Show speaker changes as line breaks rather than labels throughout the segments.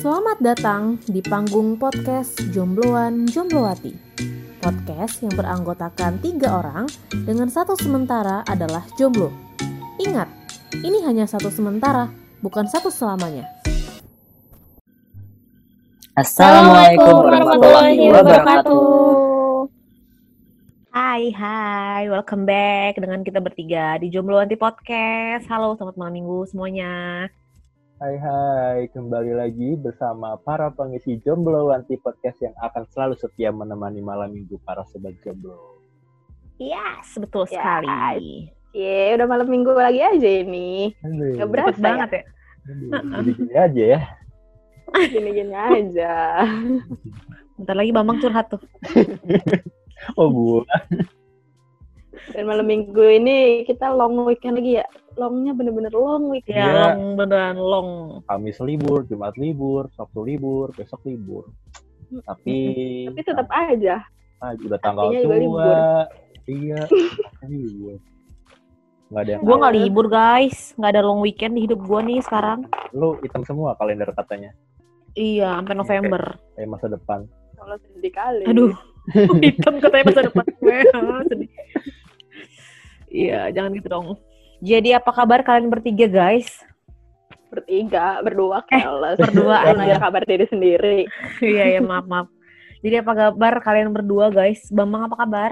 Selamat datang di panggung podcast Jombloan Jomblowati. Podcast yang beranggotakan tiga orang dengan satu sementara adalah jomblo. Ingat, ini hanya satu sementara, bukan satu selamanya.
Assalamualaikum warahmatullahi wabarakatuh.
Hai, hai, welcome back dengan kita bertiga di Jomblo Anti Podcast. Halo, selamat malam minggu semuanya.
Hai hai, kembali lagi bersama para pengisi Jomblo Anti Podcast yang akan selalu setia menemani malam minggu para sobat jomblo.
Yes, betul
Ya,
sekali.
Cie, udah malam minggu lagi aja ini.
Aduh,
Gak berasa
Cepet banget ya.
Gini-gini aja ya.
Gini-gini aja.
Bentar lagi Bambang curhat tuh.
Oh gua.
Dan malam minggu ini kita long weekend lagi ya. Longnya bener-bener long weekend.
Ya,
Iya.
long beneran long.
Kamis libur, Jumat libur, Sabtu libur, besok libur. Tapi,
Tapi tetap aja.
ah, udah tanggal
Artinya
tua.
libur.
Iya, libur. Nggak ada yang
Gua nggak libur guys, nggak ada long weekend di hidup gua nih sekarang.
lu hitam semua kalender katanya.
Iya, sampai November.
Kayak masa depan.
Kalau sedih kali.
Aduh, hitam katanya masa depan gue. Sedih. Iya, jangan gitu dong. Jadi apa kabar kalian bertiga guys?
Bertiga, berdua
Eh,
keles.
berdua,
Jangan
iya.
ada kabar diri sendiri.
Iya ya maaf maaf. Jadi apa kabar kalian berdua guys? Bambang apa kabar?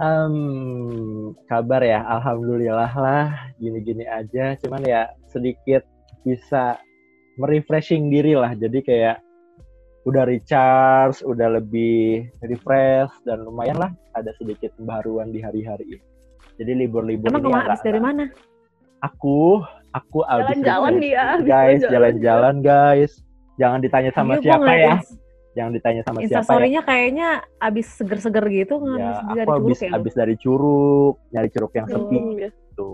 Um, kabar ya, alhamdulillah lah, gini-gini aja. Cuman ya sedikit bisa merefreshing diri lah. Jadi kayak udah recharge, udah lebih refresh dan lumayan lah ada sedikit pembaruan di hari-hari ini. Jadi libur-libur
Emang
ini
ke mana?
agak-
Habis dari mana?
Aku, aku abis
Jalan-jalan habis
guys,
jalan-jalan.
guys. Jangan ditanya sama
Iya, gua
siapa ya.
ins-
Jangan ditanya sama siapa ya.
Instastory-nya kayaknya abis seger-seger gitu, nggak
Ya,
habis dari
aku
curug
habis
ya.
habis dari curug, nyari curug yang sepi.
Hmm, ya.
gitu.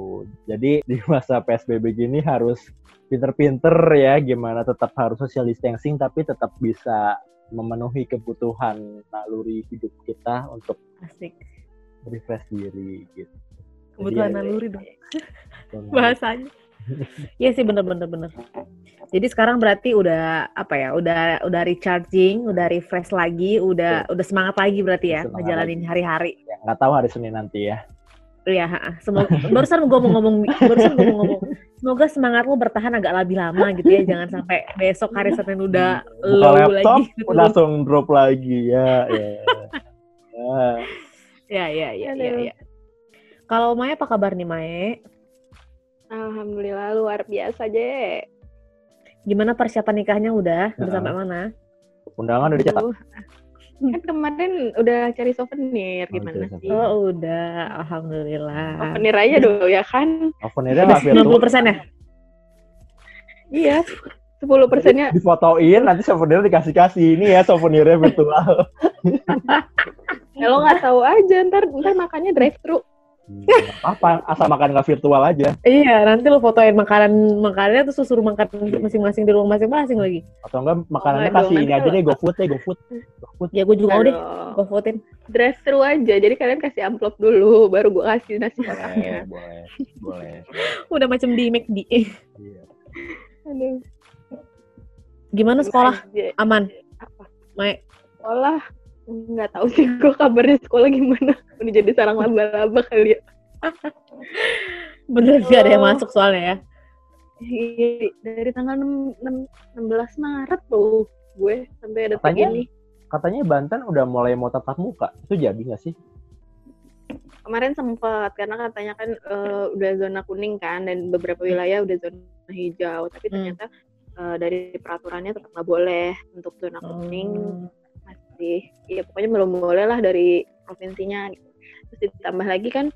Jadi di masa PSBB gini harus pinter-pinter ya gimana tetap harus social distancing tapi tetap bisa memenuhi kebutuhan naluri hidup kita untuk
Asik.
refresh diri gitu.
Kebutuhan
Jadi,
naluri dong
ya,
bahasanya. Iya sih bener-bener bener. Jadi sekarang berarti udah apa ya? Udah udah recharging, udah refresh lagi, udah udah semangat lagi berarti ya ngejalanin hari-hari.
ya, nggak tahu hari Senin nanti ya.
Iya, semoga barusan gue mau ngomong barusan gue mau ngomong semoga semangat lo bertahan agak lebih lama gitu ya, jangan sampai besok hari Senin udah
Buka
low
laptop
lagi. gitu.
langsung drop lagi ya. ya. Ya.
Ya, ya, ya, ya,
Aduh.
ya. Kalau Maya apa kabar nih Maya?
Alhamdulillah luar biasa aja.
Gimana persiapan nikahnya udah? Udah sampai mana?
Undangan udah dicetak.
Kan kemarin udah cari souvenir
Oh,
gimana sih?
Oh, udah. Alhamdulillah.
Souvenir aja dong ya kan?
Souvenirnya
Udah
nggak virtual.
90% ya?
Iya. 10 persennya
Difotoin nanti souvenir dikasih kasih ini ya souvenirnya virtual.
ya lo nggak tahu aja ntar ntar makannya drive thru
apa asal makan nggak virtual aja
Iya, nanti lo fotoin makanan makanannya terus suruh makan masing-masing di rumah masing-masing lagi.
atau enggak makanannya
enggak
kasih ini aja deh GoFood deh GoFood GoFood
Ya gue juga mau deh, gue votein.
drive thru aja jadi kalian kasih amplop dulu baru gua kasih nasi
boleh
kotaknya
boleh boleh
Udah macam di McD. Eh,
Iya.
Aduh.
Gimana sekolah? Aman?
Apa?
Maya?
sekolah nggak tahu sih gua kabarnya sekolah gimana udah jadi sarang laba-laba kali ya
Bener gak ada yang
Oh.
masuk soalnya ya?
Iya, dari tanggal 6, 16 Maret tuh gue sampai detik
Katanya?
ini
katanya Banten udah mulai mau tatap muka itu jadi nggak sih
kemarin sempat karena katanya kan eh, udah zona kuning kan dan beberapa wilayah udah zona hijau tapi
Hmm.
ternyata eh, dari peraturannya tetap nggak boleh untuk zona kuning
Hmm.
Masih ya pokoknya belum boleh lah dari provinsinya gitu. terus ditambah lagi kan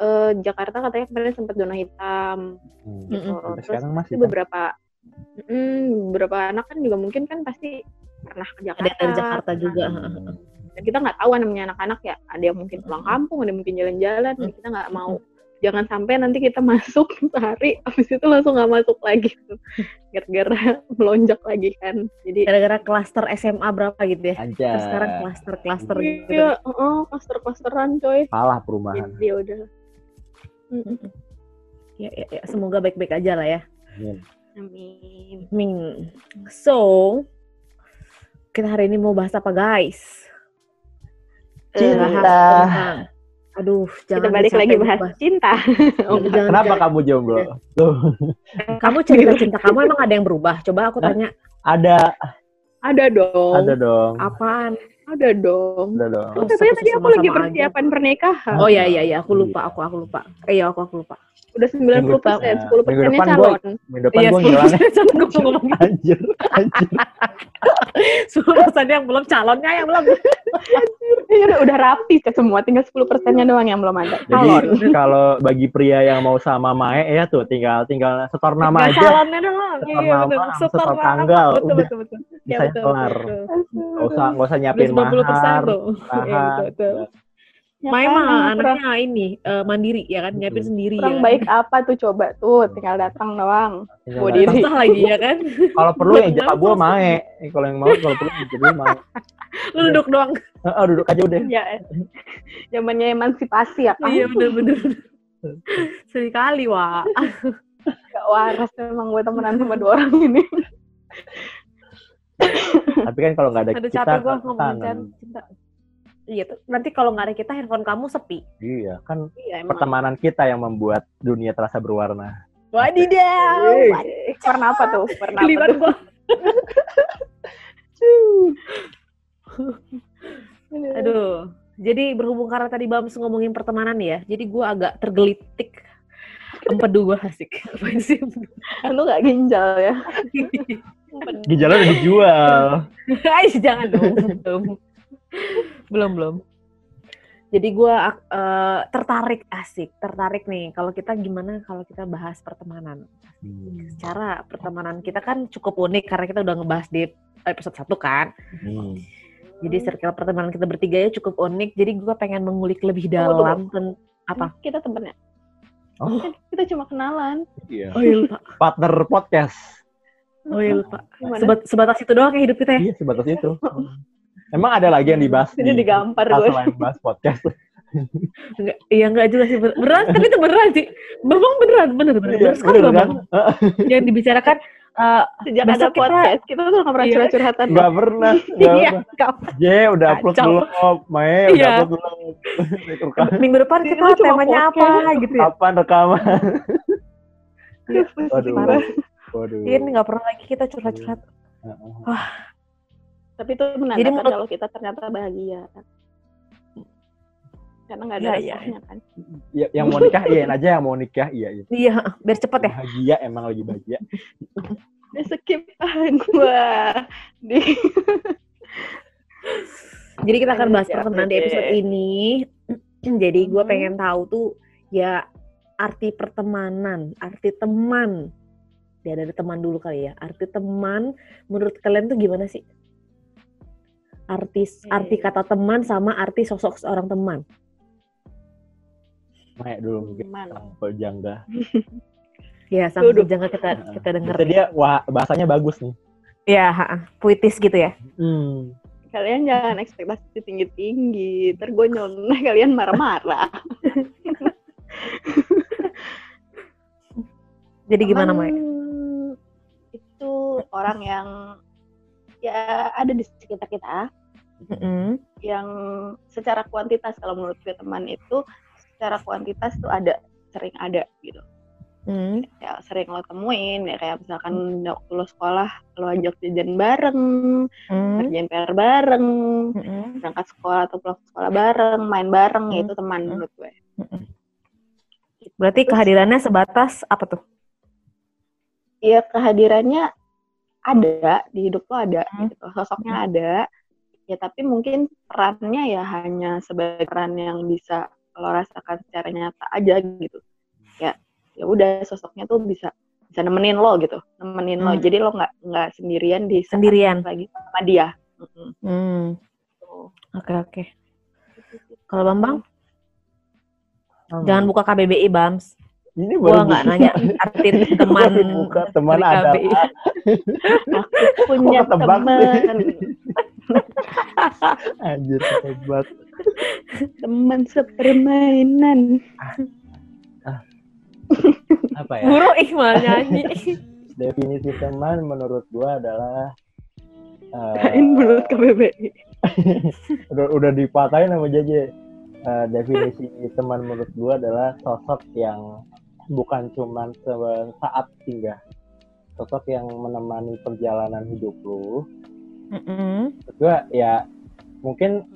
eh, Jakarta katanya kemarin sempat zona hitam
hmm. Sampai
terus
sekarang masih
Itu beberapa mm, beberapa anak kan juga mungkin kan pasti pernah ke Jakarta
Ada dari Jakarta juga.
Hmm.
dan kita nggak tahu namanya anak-anak ya ada yang mungkin pulang kampung ada yang mungkin jalan-jalan
Hmm.
kita nggak mau jangan sampai nanti kita masuk sehari habis itu langsung nggak masuk lagi gara-gara melonjak lagi kan jadi
Gara-gara klaster SMA berapa gitu ya?
aja
Terus sekarang klaster-klaster gitu.
iya oh klaster-klasteran coy
kalah perumahan
jadi ya udah Mm-mm.
Ya, ya, ya, semoga baik-baik aja lah ya.
Amin.
Amin.
Amin. So, kita hari ini mau bahas apa guys?
Cinta.
Bahas tentang- Aduh,
Kita
jangan
balik lagi bahas
bahas-
cinta.
Oh, jangan-
Kenapa
jangan-
kamu jomblo? Tuh,
Kamu cerita cinta kamu emang ada yang berubah? Coba aku tanya,
ada,
Ada dong.
ada dong,
apaan?
Ada dong.
ada dong.
Oh,
Katanya tadi aku lagi
aja.
persiapan pernikahan.
Oh iya iya iya, aku lupa, aku aku lupa. Eh, iya aku aku lupa.
Udah 90 persen,
Minggu
10 persennya
depan
calon.
Minggu depan
Iya,
gue ngilang anjir, anjir.
Sepuluh persennya yang belum, calonnya yang belum.
Iya, udah, udah rapi ke semua, tinggal 10 persennya doang yang belum ada. Calon.
Jadi kalau bagi pria yang mau sama Mae ya tuh tinggal tinggal setor nama aja,
calonnya doang.
Setor
Iya
nama,
betul.
setor
nama.
tanggal,
Betul betul betul. Iya,
bisa
betul,
kelar.
betul.
Nggak usah nggak usah nyiapin
Udah 90 persen
mahar,
tuh. Iya
mahar.
betul betul.
Ya
Mai
kan,
mah
kurang-
anaknya ini eh, mandiri ya kan, nyiapin sendiri
kurang
ya.
baik apa tuh coba tuh, tinggal datang doang.
Datang.
diri.
Susah lagi ya kan.
Kalau perlu yang
Betul.
jaka Mae. Eh, Kalau yang mau kalau perlu yang jadi Mae.
Lu duduk doang.
Ah, duduk aja udah.
Ya, zamannya emansipasi ya kan.
Iya bener-bener. Sekali, Wak.
Gak waras memang gue temenan sama dua orang ini.
Tapi kan kalau nggak ada
Ada
kita
gua
kan
ngomongin
kangen.
kan cinta. Iya tuh. Nanti kalau nggak ada kita handphone kamu sepi.
Iya, kan
Iya emang.
pertemanan kita yang membuat dunia terasa berwarna.
Wadidaw.
Warna apa tuh? Warna apa tuh?
gua. Aduh. Jadi berhubung karena tadi Bams ngomongin pertemanan ya, jadi gua agak tergelitik. Empedu gua asik. Apain sih?
Lu gak ginjal ya?
Ginjalnya udah dijual.
Ais, jangan dong. belum. belum, belum. Jadi gue tertarik asik, tertarik nih. Kalau kita gimana kalau kita bahas pertemanan? Secara pertemanan kita kan cukup unik karena kita udah ngebahas di episode 1 kan.
Hmm.
Jadi circle pertemanan kita bertiga ya cukup unik. Jadi gue pengen mengulik lebih dalam ten- apa?
Kita temennya.
Oh.
Kan Kita cuma kenalan.
Iya.
Oh iya lupa.
Partner podcast.
Oh iya lupa. Sebat- sebatas itu doang kayak hidup kita ya.
Iya, sebatas itu. Emang ada lagi yang dibahas
Ini
di
digampar gue.
selain bahas podcast?
Enggak, iya enggak juga sih beneran, tapi itu beneran sih. Bambang beneran, bener bener.
Iya,
bener sekali
bener
Bambang.
kan?
Yang dibicarakan eh,
Sejak ada
kita-
podcast, kita tuh gak pernah
Iya.
curhat-curhatan.
Nggak pernah.
Iya,
pernah. J udah upload
Kacau.
belum? Mae udah
Iya.
upload kan
minggu depan kita temanya apa
podcast.
gitu ya.
kapan rekaman?
Iya,
Waduh.
parah.
Waduh.
Ini nggak pernah lagi kita curhat-curhat.
Heeh.
Tapi itu
Jadi
menandakan
menurut-
kalau kita ternyata bahagia. Karena gak ada
Iya, iya,
resahnya kan.
Ya, yang mau nikah iyain aja yang mau nikah iya iya.
Iya, biar cepet ya.
Bahagia emang lagi bahagia.
Udah skip ah gue. Di...
Jadi kita akan bahas
Ya,
pertemanan di episode ini. Jadi gue
Hmm.
pengen tahu tuh ya arti pertemanan, arti teman. Ya dari teman dulu kali ya. Arti teman menurut kalian tuh gimana sih? Arti arti kata teman sama arti sosok seorang teman.
Mae dulu mungkin.
Gimana?
Sampel jangga.
Ya, sama
Duduk.
jangan kita kita dengar.
Jadi dia wah bahasanya bagus nih.
Ya, ha-ha. puitis gitu ya.
Hmm.
Kalian jangan ekspektasi tinggi-tinggi. Ntar gue nyeloneh kalian marah-marah.
Jadi gimana?
Teman Itu orang yang ya ada di sekitar kita
Mm-mm.
yang secara kuantitas kalau menurut gue teman itu secara kuantitas tuh ada sering ada gitu
Mm.
ya sering lo temuin ya kayak misalkan waktu lo sekolah lo ajak jajan bareng
Mm.
kerjain PR bareng
Mm-mm.
berangkat sekolah atau pulang sekolah bareng main bareng ya
Hmm.
itu teman
Hmm.
menurut gue
Berarti
Terus-
kehadirannya sebatas apa tuh?
ya kehadirannya ada di hidup lo ada
Hmm.
gitu sosoknya ada ya tapi mungkin perannya ya hanya sebagai peran yang bisa lo rasakan secara nyata aja gitu ya ya udah sosoknya tuh bisa bisa nemenin lo gitu nemenin lo
Hmm.
jadi lo nggak nggak sendirian di
Sendirian.
lagi sama dia.
Hmm.
Tuh.
Oke oke. Kalau Bambang,
Hmm.
jangan buka KBBI Bams.
Ini
Gua
baru
nggak nanya arti teman.
buka teman
dari
ada.
KBBI.
aku punya teman
Anjir hebat.
teman sepermainan
Apa ya?
Guru Iqbal nyanyi.
definisi teman menurut gue adalah
uh, menurut KBBI
udah udah dipatahin sama JJ uh, definisi teman menurut gue adalah sosok yang bukan cuma saat singgah sosok yang menemani perjalanan hidup lu mm -hmm. gue ya mungkin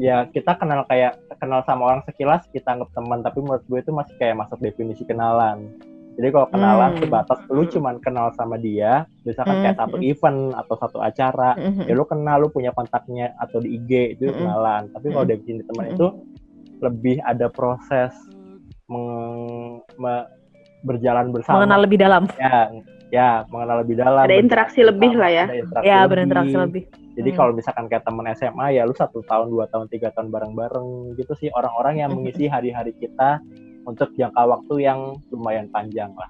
ya kita kenal kayak kenal sama orang sekilas kita anggap teman tapi menurut gue itu masih kayak masuk definisi kenalan jadi kalau kenalan hmm. sebatas lu cuman kenal sama dia, misalkan hmm. kayak satu event atau satu acara, hmm. ya lu kenal, lu punya kontaknya atau di IG itu hmm. kenalan. Tapi kalau definisi teman hmm. itu lebih ada proses meng, me, berjalan bersama.
Mengenal lebih dalam.
Ya, ya mengenal lebih dalam.
Ada interaksi lebih lah ya.
ya, berinteraksi lebih.
Jadi hmm. kalau misalkan kayak teman SMA ya lu satu tahun, dua tahun, tiga tahun bareng-bareng gitu sih orang-orang yang mengisi hari-hari kita untuk jangka waktu yang lumayan panjang lah.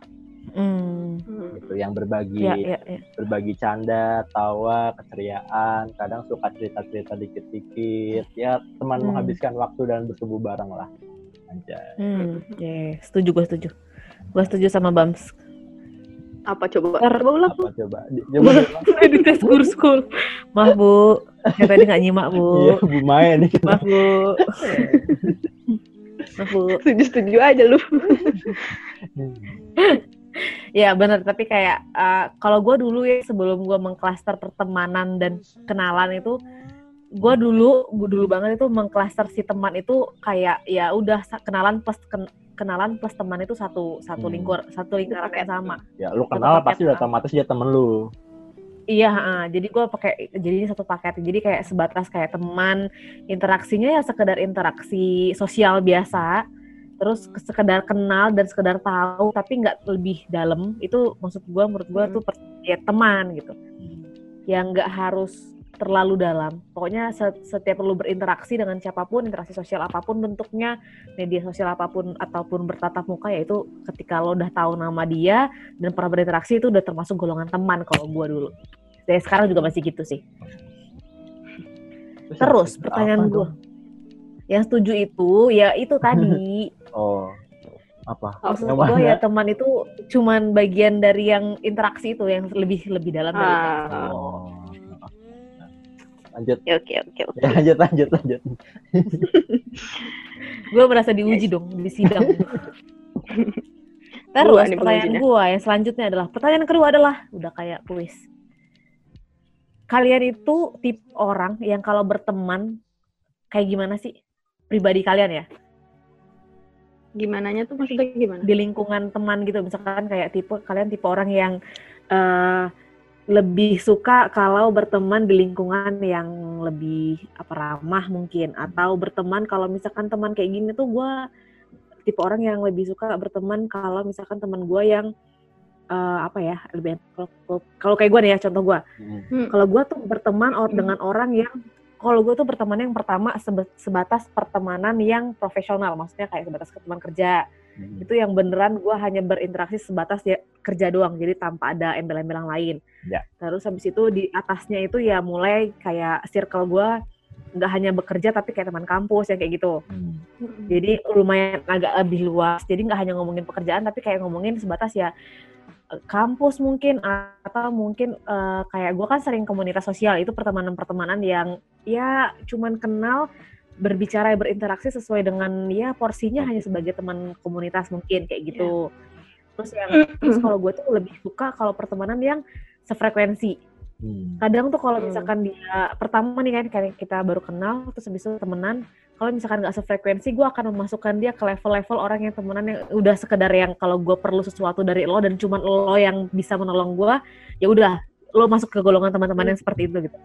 Mm. Gitu, yang berbagi ya, ya, ya. berbagi canda, tawa, keceriaan, kadang suka cerita-cerita dikit-dikit. Ya teman mm. menghabiskan waktu dan bersebu bareng lah. Anjay.
Mm, yeah. setuju gue setuju. Gue setuju sama Bams.
Apa coba? Coba ulang. Apa
coba? Coba
di tes kurs school. Maaf Bu, ya tadi nggak nyimak Bu.
Iya Bu Maya nih.
Maaf Bu.
aku setuju-setuju aja lu
ya benar tapi kayak uh, kalau gue dulu ya sebelum gue mengklaster pertemanan dan kenalan itu gue dulu gue dulu banget itu mengklaster si teman itu kayak ya udah kenalan plus ken, kenalan plus teman itu satu satu hmm. lingkur satu lingkaran yang sama
ya lu kenal pasti udah otomatis dia temen lu
Iya, uh, jadi gue pakai jadi ini satu paket. Jadi kayak sebatas kayak teman, interaksinya ya sekedar interaksi sosial biasa. Terus sekedar kenal dan sekedar tahu, tapi nggak lebih dalam. Itu maksud gue, menurut gue hmm. tuh ya teman gitu. Hmm. Yang nggak harus terlalu dalam. Pokoknya setiap perlu berinteraksi dengan siapa pun, interaksi sosial apa pun bentuknya, media sosial apa pun ataupun bertatap muka yaitu ketika lo udah tahu nama dia dan pernah berinteraksi itu udah termasuk golongan teman kalau gue dulu. Dari sekarang juga masih gitu sih. Terus, Terus pertanyaan gue. Yang setuju itu ya itu tadi.
oh. Apa?
Maksud gue ya teman itu cuman bagian dari yang interaksi itu yang lebih lebih dalam dari ah. Oh
lanjut.
Oke oke oke.
Ya, lanjut lanjut lanjut.
Gue merasa diuji dong di sidang. Terus pertanyaan gue yang selanjutnya adalah pertanyaan kedua adalah udah kayak kuis. Kalian itu tip orang yang kalau berteman kayak gimana sih? Pribadi kalian ya?
Gimana nya tuh maksudnya gimana?
Di lingkungan teman gitu misalkan kayak tipe kalian tipe orang yang uh, lebih suka kalau berteman di lingkungan yang lebih apa ramah mungkin. Atau berteman kalau misalkan teman kayak gini tuh gue tipe orang yang lebih suka berteman kalau misalkan teman gue yang uh, apa ya lebih kalau kayak gue nih ya contoh gue hmm. kalau gue tuh berteman hmm. dengan orang yang kalau gue tuh berteman yang pertama sebatas pertemanan yang profesional. Maksudnya kayak sebatas teman kerja Hmm. Itu yang beneran gue hanya berinteraksi sebatas ya kerja doang, jadi tanpa ada embel-embel yang lain. Ya. Terus habis itu di atasnya itu ya mulai kayak circle gue nggak hanya bekerja tapi kayak teman kampus yang kayak gitu. Hmm. Jadi lumayan agak lebih luas. Jadi nggak hanya ngomongin pekerjaan tapi kayak ngomongin sebatas ya eh, kampus mungkin atau mungkin uh, kayak gue kan sering komunitas sosial itu pertemanan-pertemanan yang ya cuman kenal berbicara berinteraksi sesuai dengan ya porsinya hanya sebagai teman komunitas mungkin kayak gitu. Yeah. Terus yang terus kalau gue tuh lebih suka kalau pertemanan yang sefrekuensi. Hmm. Kadang tuh kalau hmm. misalkan dia pertama nih kan kayak kita baru kenal terus habis itu temenan, kalau misalkan nggak sefrekuensi gue akan memasukkan dia ke level-level orang yang temenan yang udah sekedar yang kalau gue perlu sesuatu dari lo dan cuman lo yang bisa menolong gue, ya udah lo masuk ke golongan teman-teman yang seperti itu gitu.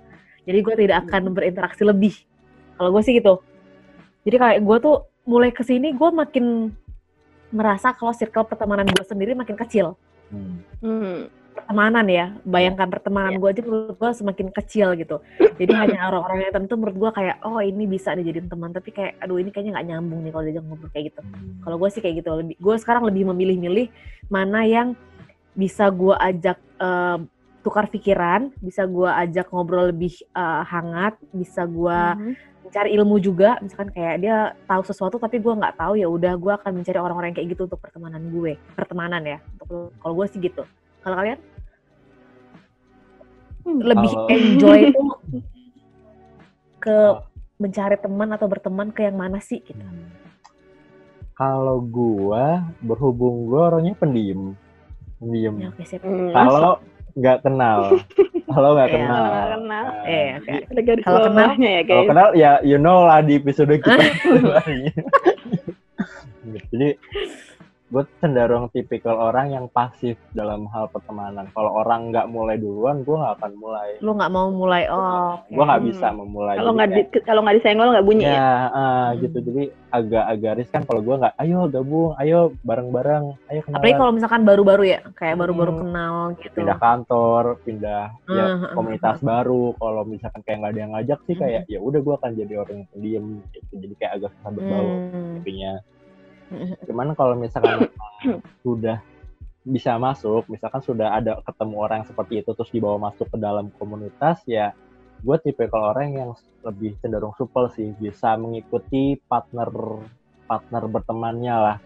Jadi gue tidak akan berinteraksi lebih kalau gue sih gitu. Jadi kayak gue tuh mulai ke sini gue makin merasa kalau circle pertemanan gue sendiri makin kecil. Hmm. Hmm. Pertemanan ya, bayangkan pertemanan yeah. gue aja menurut gue semakin kecil gitu. Jadi hanya orang-orang yang tentu menurut gue kayak, oh ini bisa dijadiin teman, tapi kayak, aduh ini kayaknya nggak nyambung nih kalau diajak ngobrol kayak gitu. Hmm. Kalau gue sih kayak gitu, lebih, gue sekarang lebih memilih-milih mana yang bisa gue ajak uh, tukar pikiran, bisa gue ajak ngobrol lebih uh, hangat, bisa gue mm-hmm. Mencari ilmu juga, misalkan kayak dia tahu sesuatu tapi gue nggak tahu ya udah gue akan mencari orang-orang kayak gitu untuk pertemanan gue, pertemanan ya. Untuk kalau gue sih gitu. Kalau kalian? lebih
Kalau-
enjoy itu ke mencari teman atau berteman ke yang mana sih gitu.
Kalau gua berhubung gua orangnya pendiam, pendiam.
Ya.
Hmm,
Kalau nggak kenal, kalau nggak
Iya.
kenal.
Kalau nggak kenal.
Nah,
Eh, oke.
Ada garis
Kalau kenal-
bawahnya ya
Kalau
guys.
kenal ya you know lah di episode kita. Jadi gue cenderung tipikal orang yang pasif dalam hal pertemanan. Kalau orang nggak mulai duluan, gue nggak akan mulai.
Lu nggak mau mulai oh.
Gue nggak
Hmm.
bisa memulai.
Kalau nggak di, kalau nggak disenggol nggak bunyi ya.
ya ah,
Hmm.
gitu. Jadi agak-agak riskan kalau gue nggak. Ayo gabung, ayo bareng-bareng, ayo kenalan.
Apalagi kalau misalkan baru-baru ya, kayak baru-baru
Hmm.
kenal gitu.
pindah kantor, pindah ya
Ah, ah,
komunitas baru. Kalau misalkan kayak nggak ada yang ngajak sih
Hmm.
kayak ya udah gue akan jadi orang yang pendiam gitu. Jadi kayak agak susah berbaur
Hmm.
intinya.
Hmm.
Cuman kalau misalkan sudah bisa masuk, misalkan sudah ada ketemu orang yang seperti itu terus dibawa masuk ke dalam komunitas ya gue tipe kalau orang yang lebih cenderung supel sih bisa mengikuti partner partner bertemannya lah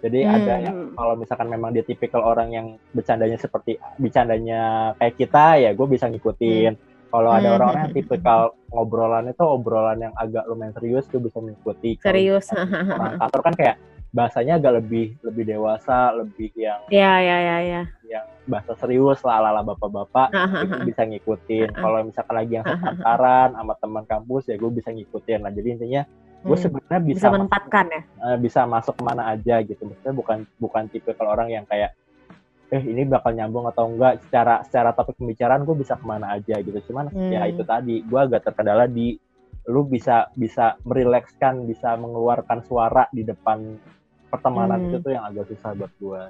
jadi
Hmm.
ada yang kalau misalkan memang dia tipikal orang yang bercandanya seperti bercandanya kayak kita ya gue bisa ngikutin kalau ada
Hmm.
orang-orang yang tipikal ngobrolan itu obrolan yang agak lumayan serius gue bisa mengikuti
Serius.
misalkan orang kantor kan kayak bahasanya agak lebih lebih dewasa lebih yang
ya, ya, ya, ya.
yang bahasa serius lah ala ala bapak-bapak itu bisa ngikutin kalau misalkan lagi yang sepantaran sama teman kampus ya gue bisa ngikutin lah jadi intinya gue
Hmm.
sebenarnya bisa
Bisa menempatkan ya.
eh, bisa masuk ke mana aja gitu maksudnya bukan bukan tipe kalau orang yang kayak eh ini bakal nyambung atau enggak secara secara topik pembicaraan gue bisa ke mana aja gitu cuman ya
Hmm.
itu tadi gue agak terkendala di lu bisa bisa merilekskan bisa mengeluarkan suara di depan pertemanan
Hmm.
itu tuh yang agak susah buat gue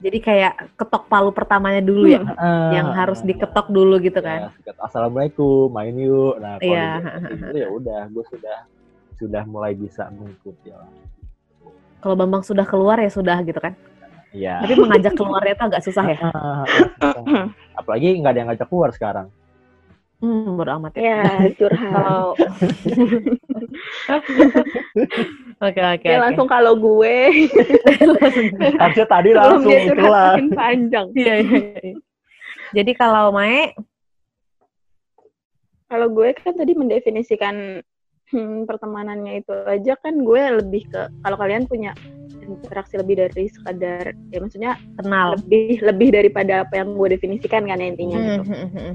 Jadi kayak ketok palu pertamanya dulu ya, yang harus diketok dulu gitu kan.
ya, assalamualaikum main yuk nah kalau
Iya.
di- itu ya udah gue sudah sudah mulai bisa mengikuti lah
Kalau Bambang sudah keluar ya sudah gitu kan.
Iya.
Tapi mengajak keluarnya itu agak susah ya.
Apalagi nggak ada yang ngajak keluar sekarang.
Hmm, bodo amat ya.
Ya, curhat.
Kalau Oke, oke,
Ya langsung kalau gue
Harusnya tadi langsung
dia curhat
itulah.
makin panjang.
Iya, iya, iya. Jadi kalau Mae,
Kalau gue kan tadi mendefinisikan hmm, pertemanannya itu aja kan gue lebih ke kalau kalian punya interaksi lebih dari sekadar ya maksudnya
kenal.
lebih lebih daripada apa yang gue definisikan kan ya intinya gitu.
Hmm, hmm,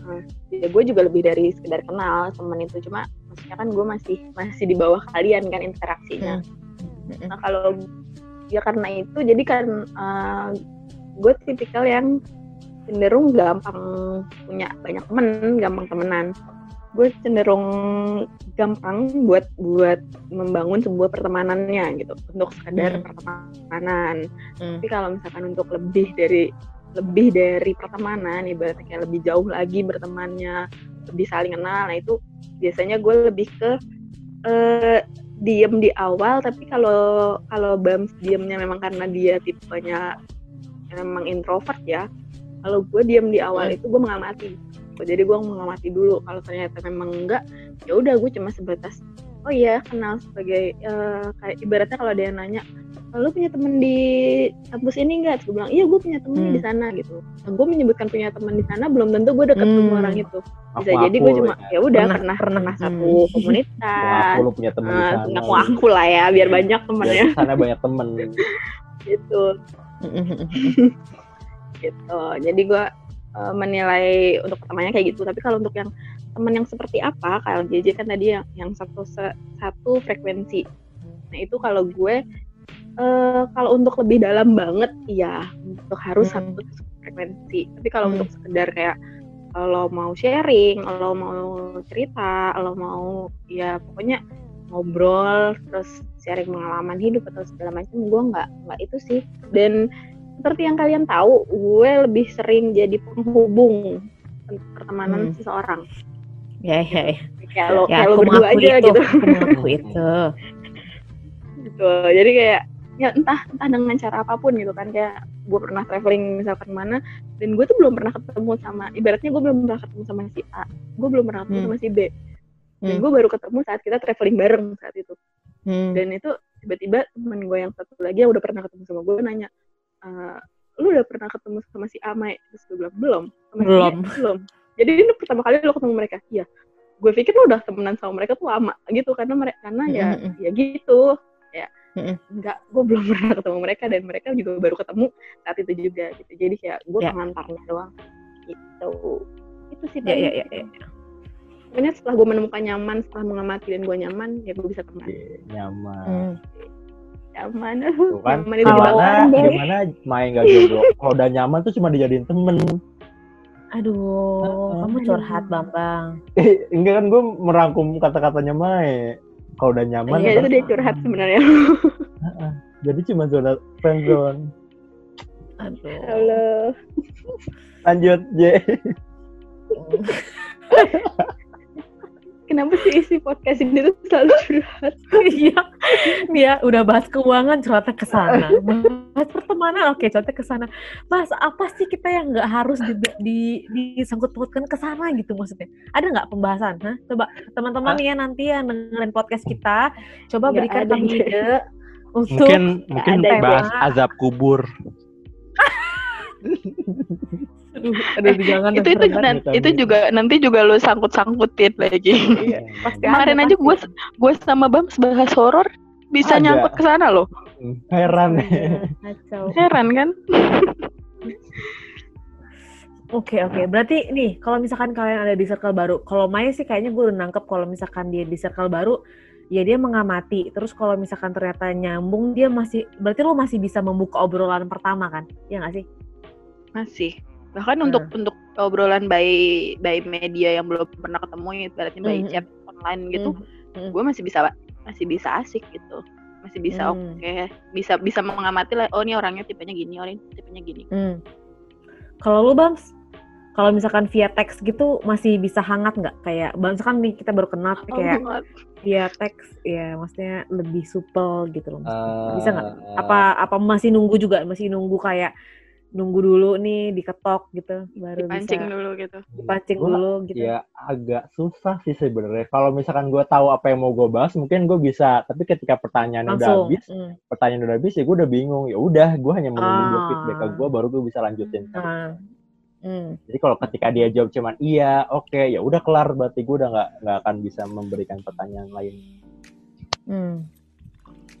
hmm.
Ya gue juga lebih dari sekedar kenal temen itu cuma maksudnya kan gue masih masih di bawah kalian kan interaksinya
Hmm, hmm.
nah kalau ya karena itu jadi kan eh, gue tipikal yang cenderung gampang punya banyak temen gampang temenan gue cenderung gampang buat buat membangun sebuah pertemanannya gitu untuk sekadar
Hmm.
pertemanan
Hmm.
tapi kalau misalkan untuk lebih dari lebih dari pertemanan ibaratnya kayak lebih jauh lagi bertemannya lebih saling kenal nah itu biasanya gue lebih ke eh, diem di awal tapi kalau kalau Bams diemnya memang karena dia tipenya memang introvert ya kalau gue diem di awal
Hmm.
itu gue mengamati jadi gue mengamati dulu kalau ternyata memang enggak ya udah gue cuma sebatas oh iya kenal sebagai eh, kayak ibaratnya kalau ada yang nanya lu punya temen di kampus ini enggak? Gue bilang iya gue punya temen
Hmm.
di sana gitu. Nah, gue menyebutkan punya temen di sana belum tentu gue deket sama
Hmm.
orang itu. Bisa
Aku-aku
jadi gue cuma
ya.
ya udah
Pernah-
pernah
pernah.
pernah, satu
Hmm.
komunitas.
Aku lu punya temen di
Nah,
sana.
ngaku aku lah ya biar banyak temennya
di sana banyak temen.
gitu
Hmm, hmm, hmm.
gitu. Jadi gue eh, menilai untuk pertamanya kayak gitu. Tapi kalau untuk yang temen yang seperti apa, kalau JJ kan tadi yang yang satu se- satu frekuensi. Nah itu kalau gue eh, kalau untuk lebih dalam banget, iya untuk harus
Hmm.
satu frekuensi. Tapi kalau
Hmm.
untuk sekedar kayak kalau mau sharing, kalau mau cerita, kalau mau ya pokoknya ngobrol terus sharing pengalaman hidup atau segala macam gue nggak nggak itu sih dan seperti yang kalian tahu gue lebih sering jadi penghubung pertemanan
Hmm.
seseorang
Ya, ya, ya.
kayak lo
Ya,
kayak lo
aku
berdua aja
itu.
gitu
Aku itu.
gitu jadi kayak ya entah entah dengan cara apa pun gitu kan kayak gue pernah traveling misalkan mana dan gue tuh belum pernah ketemu sama ibaratnya gue belum pernah ketemu sama si A gue belum pernah ketemu
Hmm.
sama si B dan
Hmm.
gue baru ketemu saat kita traveling bareng saat itu
Hmm.
dan itu tiba-tiba temen gue yang satu lagi yang udah pernah ketemu sama gue nanya "Eh, lu udah pernah ketemu sama si A Mai terus gue bilang belum sama si B
Belum.
Jadi ini pertama kali lo ketemu mereka iya gue pikir lo udah temenan sama mereka tuh lama gitu karena mereka karena ya
Mm-mm.
ya gitu ya
Mm-mm.
enggak gue belum pernah ketemu mereka dan mereka juga baru ketemu saat itu juga gitu jadi kayak gue
Ya.
pengantarnya doang gitu itu sih
ya ya
paling.
ya, ya.
Pokoknya setelah gue menemukan nyaman setelah mengamati dan gue nyaman ya gue bisa teman
Oke, nyaman.
Hmm.
nyaman
Tuh kan,
nyaman itu
gimana,
deh
gimana main gak jomblo? Kalau udah nyaman tuh cuma dijadiin temen.
Aduh
Heeh.
kamu curhat bambang
Eh, enggak kan gue merangkum kata-katanya Mai. Kalau udah nyaman,
Iya
kan,
itu dia curhat sebenarnya
jadi cuma zona friendzone.
aduh
halo
Lanjut, J.
kenapa sih isi podcast ini tuh selalu curhat?
Iya. Dia udah bahas keuangan curhatnya ke sana. Bahas pertemanan oke curhatnya ke sana. Bahas apa sih kita yang nggak harus di, di disangkut pautkan ke sana gitu maksudnya? Ada nggak pembahasan? Hah? coba teman-teman ya nanti yang dengerin podcast kita coba
Nggak
berikan kami ide untuk
Mungkin mungkin
ada ya.
bahas azab kubur.
aduh, aduh jangan
itu itu
Amit,
itu juga nanti juga lo sangkut sangkutin lagi
Iya, pasti
kemarin aja gue gue sama Bams bahas horor bisa
Ada.
nyangkut ke sana loh
Hmm, Heran.
Iya, kacau
heran kan
Oke oke, berarti nih kalau misalkan kalian ada di circle baru, kalau Maya sih kayaknya gue udah nangkep kalau misalkan dia di circle baru, ya dia mengamati. Terus kalau misalkan ternyata nyambung, dia masih, berarti lo masih bisa membuka obrolan pertama kan? Ya nggak sih?
masih bahkan untuk untuk obrolan by by media yang belum pernah ketemu ibaratnya by
Mhm.
chat online gitu
Mhm.
gue masih bisa masih bisa asik gitu masih bisa
Hmm.
oke bisa bisa mengamati lah oh ini orangnya tipenya gini orang ini tipenya gini
Hmm. Kalau lu Bams, kalau misalkan via teks gitu masih bisa hangat nggak? Kayak, misalkan nih kita baru kenal, tapi kayak
Oh,
via teks, ya maksudnya lebih supel gitu loh.
Eh,
Bisa nggak? Apa apa masih nunggu juga? Masih nunggu kayak nunggu dulu nih diketok gitu, baru
dipancing
bisa
dulu gitu
dipancing
Gua-
dulu gitu.
Ya agak susah sih sebenarnya. Kalau misalkan gue tahu apa yang mau gue bahas, mungkin gue bisa. Tapi ketika pertanyaan udah
Langsung.
habis,
Hmm.
pertanyaan udah habis ya gue udah bingung. Ya udah, gue hanya menunggu dia
Ah.
feedback ke gue, baru gue bisa lanjutin.
Nah. Hmm.
Jadi kalau ketika dia jawab cuman iya, oke, ya udah kelar. Berarti gue udah nggak nggak akan bisa memberikan pertanyaan lain.
Hmm.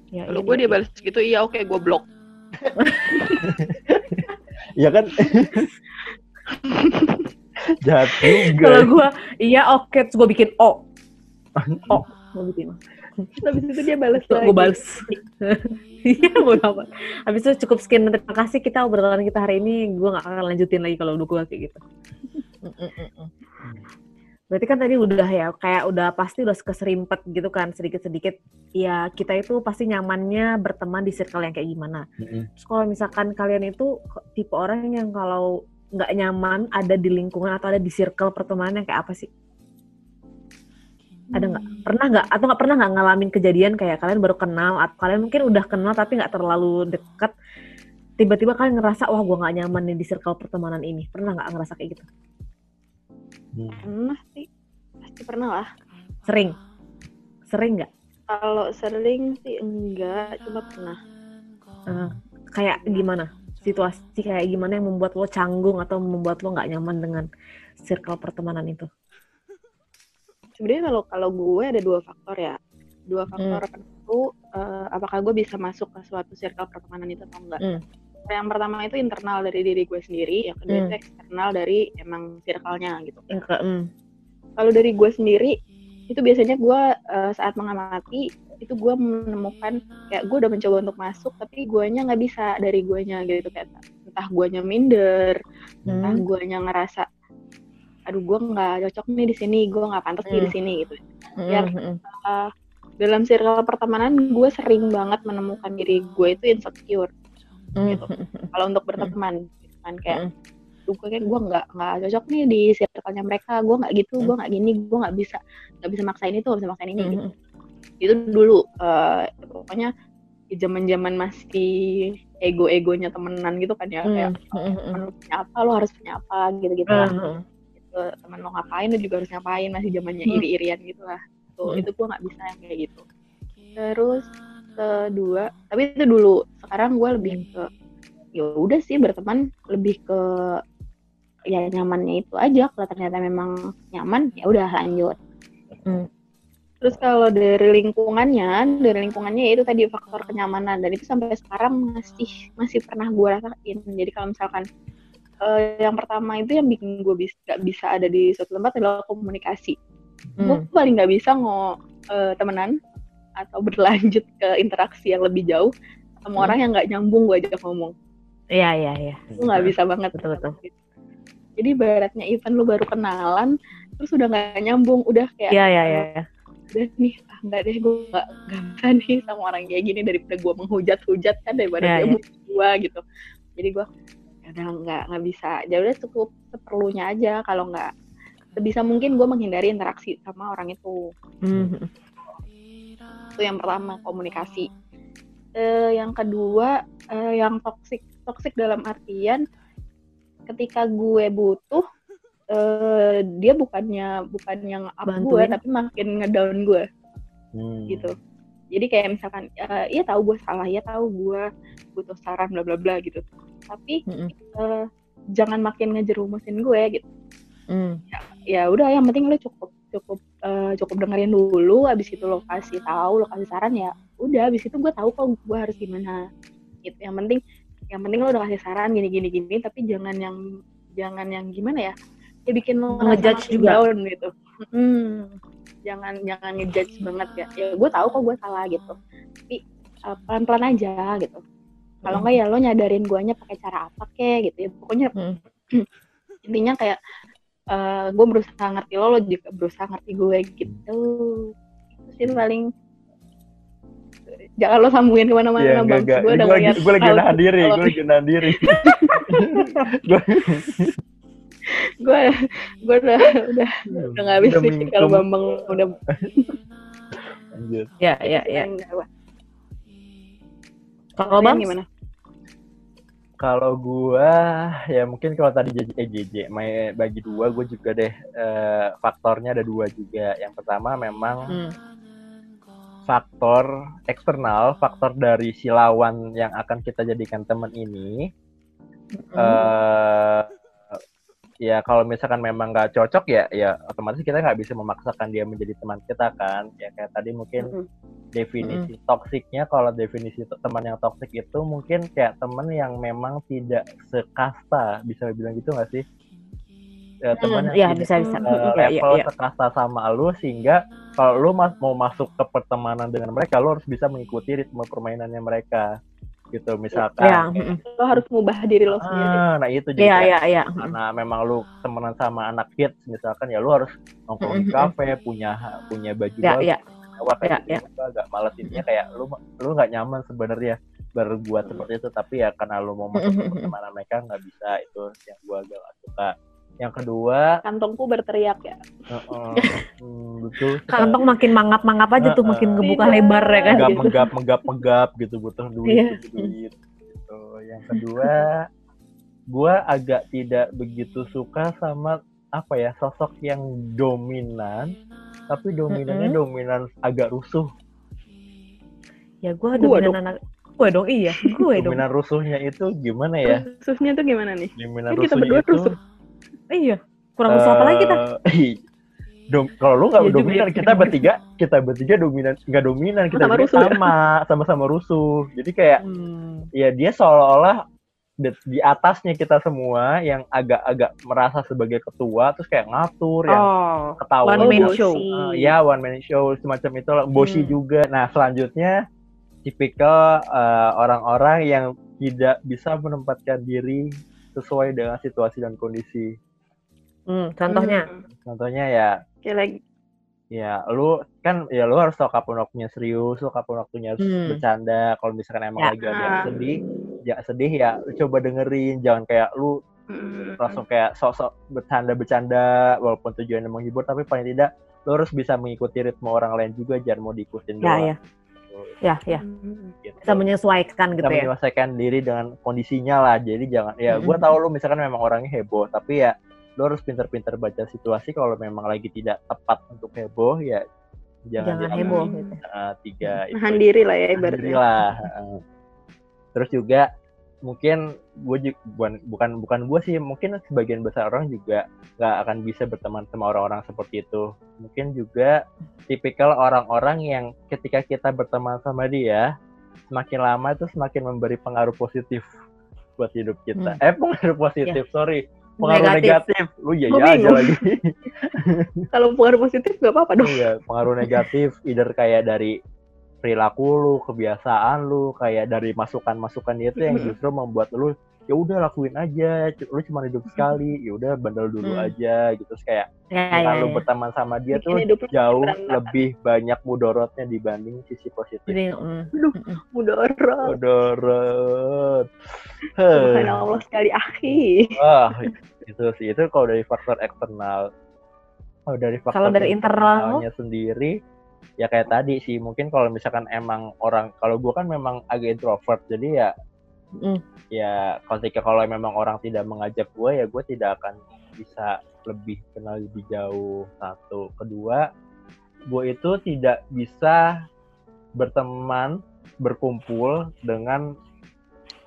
Ya,
kalau
iya,
gue
iya,
dia balas gitu iya oke gue blok
Iya kan? Jahat juga.
Kalau gue, iya oke, terus gue bikin O. O, gue bikin.
habis itu dia balas lagi
Gue balas. Iya, bodo amat. Habis itu cukup sekian. Terima kasih kita obrolan kita hari ini. Gue gak akan lanjutin lagi kalau udah gue kayak gitu. Berarti kan tadi udah ya, kayak udah pasti udah keserimpet gitu kan, sedikit-sedikit. Ya kita itu pasti nyamannya berteman di circle yang kayak gimana. Terus kalau misalkan kalian itu tipe orang yang kalau nggak nyaman ada di lingkungan atau ada di circle pertemanan yang kayak apa sih? Ada nggak? Pernah nggak? Atau nggak pernah nggak ngalamin kejadian kayak kalian baru kenal atau kalian mungkin udah kenal tapi nggak terlalu dekat tiba-tiba kalian ngerasa wah gue nggak nyaman nih di circle pertemanan ini pernah nggak ngerasa kayak gitu
Hmm.
pernah sih. Pasti pernah lah.
Sering? Sering nggak?
Kalau sering sih enggak cuma pernah.
Eh, kayak gimana? Situasi kayak gimana yang membuat lo canggung atau membuat lo nggak nyaman dengan circle pertemanan itu?
Sebenarnya kalau kalau gue ada dua faktor ya. Dua faktor penentu eh, apakah gue bisa masuk ke suatu circle pertemanan itu atau enggak
Hmm.
Yang pertama itu internal dari diri gue sendiri yang kedua
Hmm.
itu eksternal dari emang circle-nya gitu
yang ke mm,
kalau dari gue sendiri itu biasanya gue eh, saat mengamati itu gue menemukan kayak gue udah mencoba untuk masuk tapi guanya nggak bisa dari guanya gitu kayak entah guanya minder entah
mm,
guanya ngerasa aduh gue nggak cocok nih di sini gue nggak pantas nih di
Hmm.
sini gitu
mm, mm.
dalam circle pertemanan gue sering banget menemukan diri gue itu insecure gitu. kalau untuk berteman gitu kan kayak
Mm.
"Duh, gue kayak gue nggak nggak cocok nih di circle-nya mereka gue nggak gitu gue nggak gini gue nggak bisa nggak bisa maksain itu nggak bisa maksain ini gitu
mm,
itu dulu eh, pokoknya di zaman zaman masih ego-egonya temenan gitu kan ya kayak
mm, mm,
temen lu punya apa lo harus punya apa gitu gitu lah. Gitu, temen lo ngapain lo juga harus ngapain masih zamannya
Hmm.
iri-irian gitu lah tuh itu gue nggak bisa yang kayak gitu terus kedua tapi itu dulu. Sekarang gue lebih
Hmm.
ke ya udah sih berteman lebih ke ya nyamannya itu aja. Kalau ternyata memang nyaman ya udah lanjut.
Hmm.
terus kalau dari lingkungannya dari lingkungannya ya itu tadi faktor kenyamanan. Dan itu sampai sekarang masih masih pernah gue rasain. Jadi kalau misalkan eh, yang pertama itu yang bikin gue bisa gak bisa ada di suatu tempat adalah komunikasi. Gue
Hmm.
paling nggak bisa ngo eh, temenan atau berlanjut ke interaksi yang lebih jauh sama
Hmm.
orang yang nggak nyambung gue ajak ngomong
Iya, iya, iya.
gue nggak bisa banget
Betul, betul.
jadi baratnya event lu baru kenalan terus udah nggak nyambung udah kayak
Iya, iya, iya.
udah nih ah, nggak deh gue nggak nggak bisa nih sama orang kayak gini daripada gue menghujat-hujat kan daripada
Iya,
dia musuh gue gitu jadi gue ya udah nggak nggak bisa ya udah cukup seperlunya aja kalau nggak sebisa mungkin gue menghindari interaksi sama orang itu
Hmm.
Itu yang pertama komunikasi. Eh, yang kedua eh, yang toxic toxic dalam artian ketika gue butuh eh, dia bukannya bukan yang up gue tapi makin ngedown gue.
Hmm.
gitu. Jadi kayak misalkan eh, iya tahu gue salah ya tahu gue butuh saran bla bla bla gitu. Tapi
Mm-mm.
eh, jangan makin ngejerumusin gue gitu.
Hmm.
ya udah yang penting lo cukup cukup eh, cukup dengerin dulu abis itu lo kasih tahu lo kasih saran ya udah abis itu gue tahu kok gue harus gimana. Gitu yang penting yang penting lo udah kasih saran gini gini gini tapi jangan yang jangan yang gimana ya ya bikin lo
Ngejudge juga.
down gitu. Hmm, jangan jangan ngejudge banget ya. Ya gue tahu kok gue salah gitu. Tapi pelan pelan aja gitu. Kalau
Hmm.
enggak ya lo nyadarin guanya pakai cara apa kek gitu ya. Pokoknya
Hmm.
intinya kayak gue berusaha ngerti lo lo juga berusaha ngerti gue gitu itu sih paling jangan lo sambungin ke mana-mana
Iya, enggak,
bang gue udah
Gue lagi,
ngeliat
gue lagi nahan diri, gue lagi nahan diri. Gua-
gue gue udah udah udah nggak habis
Udah
sih kalau bambang udah.
Ya, ya, ya. Kalau Bang,
gimana
Kalau gua ya mungkin kalau tadi JJ, eh, JJ main bagi dua, gue juga deh eh, faktornya ada dua juga. Yang pertama memang
Hmm.
faktor eksternal, faktor dari si lawan yang akan kita jadikan teman ini.
Hmm.
eh ya kalau misalkan memang nggak cocok ya ya otomatis kita nggak bisa memaksakan dia menjadi teman kita kan. Ya kayak tadi mungkin
Mm-mm.
definisi toksiknya kalau definisi teman yang toksik itu mungkin kayak teman yang memang tidak sekasta bisa bilang gitu nggak sih ya, teman
Hmm,
yang
ya,
tidak
bisa, bisa.
eh,
Hmm, iya, iya,
level
iya.
sekasta sama lu sehingga kalau lu mas mau masuk ke pertemanan dengan mereka lu harus bisa mengikuti ritme permainannya mereka gitu misalkan.
Ya,
lo harus mengubah diri lo sendiri.
ah, nah itu
Iya,
kayak,
iya, iya.
karena memang lu temenan sama anak kids misalkan ya lu harus nongkrong di kafe punya punya baju
Ya,
bagus
ya.
kayak
Ya, ya.
Gua agak males intinya kayak lu lu nggak nyaman sebenarnya berbuat seperti itu. Tapi ya karena lu mau masuk ke pertemanan mereka nggak bisa itu yang gua agak suka yang kedua
kantongku berteriak ya
uh-uh, hmm, betul
Kantong makin mangap-mangap aja tuh,
Heeh.
makin ngebuka
Tidak.
lebar ya kan.
menggap
gitu.
menggap menggap menggap gitu butuh duit butuh duit gitu yang kedua gua agak tidak begitu suka sama apa ya sosok yang dominan tapi dominannya
Mm-mm.
dominan agak rusuh
Ya gue
Gua
dominan anak gue dong iya, gue dong.
dominan rusuhnya itu gimana ya
Rusuhnya tuh gimana nih
dominan
Kan kita
rusuhnya
berdua
itu
rusuh.
Iya. Kurang rusuh apa lagi kita?
eh, dom- kalau lu nggak
Iya juga
dominan
ya.
kita bertiga kita bertiga dominan nggak dominan kita
Sama
bertiga
rusuh ya?
sama sama-sama rusuh jadi kayak
Hmm.
ya dia seolah-olah di, di atasnya kita semua yang agak-agak merasa sebagai ketua terus kayak ngatur yang
Oh,
ketawa
one man show.
Uh, ya one man show semacam itu bosi
Hmm.
juga nah selanjutnya tipikal uh, orang-orang yang tidak bisa menempatkan diri sesuai dengan situasi dan kondisi
Hmm, contohnya.
Hmm.
contohnya ya
kayak lagi
ya lu kan ya lu harus tahu kapan waktunya serius lu kapan waktunya harus
Hmm.
bercanda kalau misalkan emang
Ya.
lagi ada yang
Ah.
sedih ya sedih ya lu coba dengerin jangan kayak lu
Hmm.
langsung kayak sok-sok bercanda-bercanda walaupun tujuannya menghibur tapi paling tidak lu harus bisa mengikuti ritme orang lain juga jangan mau diikutin
Ya,
doang
ya. Ya, ya.
Hmm.
gitu.
Bisa menyesuaikan gitu
Bisa
ya.
menyelesaikan diri dengan kondisinya lah jadi jangan ya gue
Mm-mm.
tahu lu misalkan memang orangnya heboh tapi ya lu harus pinter-pinter baca situasi kalau memang lagi tidak tepat untuk heboh ya jangan,
Jangan heboh gitu.
Uh, tiga itu
nahan diri lah ya ibaratnya
lah. Terus juga mungkin gue bukan bukan bukan gue sih mungkin sebagian besar orang juga nggak akan bisa berteman sama orang-orang seperti itu mungkin juga tipikal orang-orang yang ketika kita berteman sama dia semakin lama itu semakin memberi pengaruh positif buat hidup kita hmm. eh pengaruh positif yeah. sorry pengaruh negatif, negatif. lu ya ya aja lagi.
Kalau pengaruh positif gak apa-apa dong.
Iya pengaruh negatif either kayak dari perilaku lu, kebiasaan lu, kayak dari masukan-masukan dia itu yang justru membuat lu ya udah lakuin aja, lu cuma hidup sekali, ya udah bandel dulu hmm. aja gitu. Terus kayak ya, ya, lu ya. berteman sama dia Bikin tuh jauh lebih banyak mudorotnya dibanding sisi positif. Jadi,
mm. Aduh, mudorot.
Mudorot.
Bukan Allah sekali akhi.
Wah, itu sih itu kalau dari faktor eksternal. Kalau dari faktor
kalau dari internalnya
sendiri ya kayak tadi sih mungkin kalau misalkan emang orang kalau gue kan memang agak introvert jadi ya mm. ya ketika kalau memang orang tidak mengajak gue ya gue tidak akan bisa lebih kenal lebih jauh. Satu. Kedua gue itu tidak bisa berteman berkumpul dengan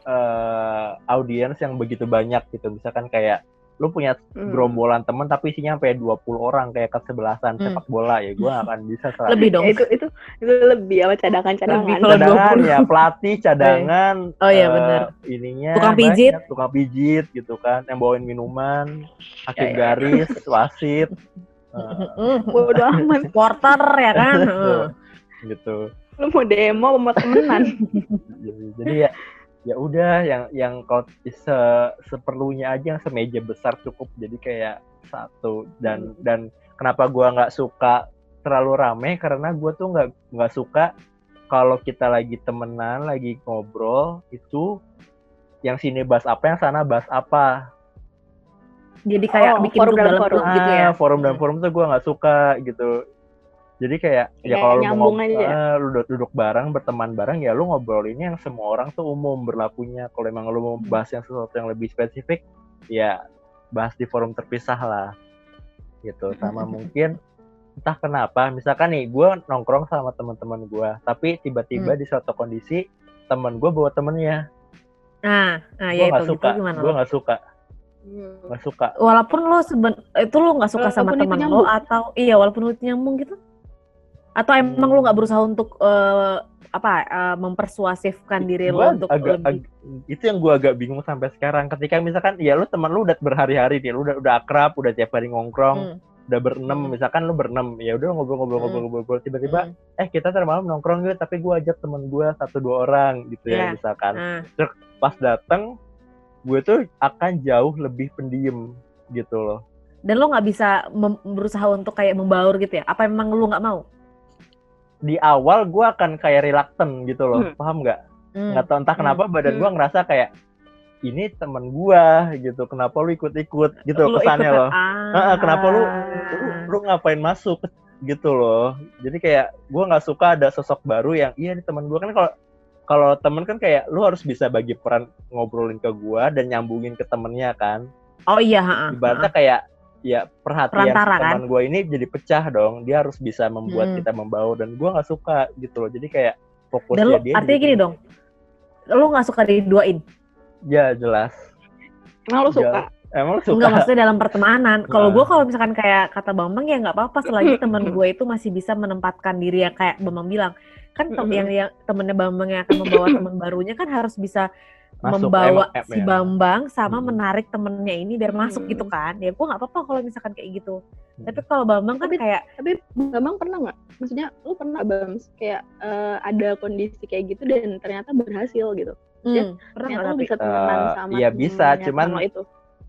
uh, audiens yang begitu banyak gitu. Misalkan kayak lu punya hmm. gerombolan temen tapi isinya sampai 20 orang kayak kesebelasan hmm. sepak bola ya gue akan bisa
selalu. lebih dong.
Ya, itu itu itu lebih apa cadangan cadangan
cadangan ya pelatih cadangan
oh iya uh, benar.
ininya
tukang pijit.
banyak, tukang pijit gitu kan yang bawain minuman hakim ya, ya. garis wasit
uh, bodo amat.
Porter ya kan?
Gitu.
Lu mau demo mau temenan?
Jadi ya ya udah yang yang kalau se seperlunya aja yang semeja besar cukup. Jadi kayak satu. Dan hmm. dan kenapa gua nggak suka terlalu rame? Karena gua tuh nggak nggak suka kalau kita lagi temenan lagi ngobrol itu yang sini bahas apa yang sana bahas apa.
Jadi kayak oh, bikin
forum dalam forum
gitu ya? Ah, forum dan forum tuh gua nggak suka gitu jadi kayak ya kalau lu mau ngobrol, uh, lu duduk, duduk bareng, berteman bareng ya lu ngobrol ini yang semua orang tuh umum berlakunya. Kalau emang lu mau hmm. bahas yang sesuatu yang lebih spesifik, ya bahas di forum terpisah lah. Gitu. Sama mungkin entah kenapa, misalkan nih gue nongkrong sama teman-teman gue, tapi tiba-tiba hmm. di suatu kondisi teman gue bawa temennya.
Nah, nah ya
gak itu suka. Gue gak suka.
Hmm. Gak suka. Walaupun lo seben itu lo gak suka sama teman lo atau iya walaupun lu nyambung gitu atau emang lu nggak berusaha untuk uh, apa uh, mempersuasifkan diri lo untuk
agak, lebih... ag itu yang gue agak bingung sampai sekarang ketika misalkan ya lu teman lu udah berhari-hari nih lu udah udah akrab udah tiap hari ngongkrong hmm. udah berenam hmm. misalkan lu berenam ya udah ngobrol-ngobrol-ngobrol hmm. tiba-tiba hmm. eh kita termalam nongkrong gitu tapi gue ajak temen gue satu dua orang gitu yeah. ya misalkan hmm. terus pas datang gue tuh akan jauh lebih pendiem gitu loh
dan lo nggak bisa berusaha untuk kayak membaur gitu ya apa emang lu nggak mau
di awal gue akan kayak reluctant gitu loh hmm. paham nggak hmm. nggak tahu entah kenapa hmm. badan gue hmm. ngerasa kayak ini temen gue gitu kenapa lu ikut-ikut gitu lu kesannya ikut, loh ah. kenapa lu, lu lu ngapain masuk gitu loh jadi kayak gue nggak suka ada sosok baru yang iya nih teman gue kan kalau kalau temen kan kayak lu harus bisa bagi peran ngobrolin ke gue dan nyambungin ke temennya kan
oh iya
ibaratnya kayak ya perhatian Perantara, teman kan? gue ini jadi pecah dong. Dia harus bisa membuat hmm. kita membaur dan gue nggak suka gitu loh. Jadi kayak fokusnya
dan lu,
dia
artinya gini dong. Lu nggak suka diduain?
Ya jelas.
Emang lu suka?
Emang lu suka?
Enggak maksudnya dalam pertemanan. Kalau nah. gue kalau misalkan kayak kata bambang ya nggak apa-apa. Selagi teman gue itu masih bisa menempatkan diri yang kayak bambang bilang. Kan yang yang temennya bambang yang akan membawa teman barunya kan harus bisa masuk, membawa si Bambang sama hmm. menarik temennya ini biar masuk gitu hmm. kan ya gue nggak apa-apa kalau misalkan kayak gitu hmm. tapi kalau Bambang kan tapi, kayak
tapi Bambang pernah nggak maksudnya lu pernah Bang kayak uh, ada kondisi kayak gitu dan ternyata berhasil gitu hmm. ya pernah ternyata lu bisa temenan uh, sama
ya bisa cuman itu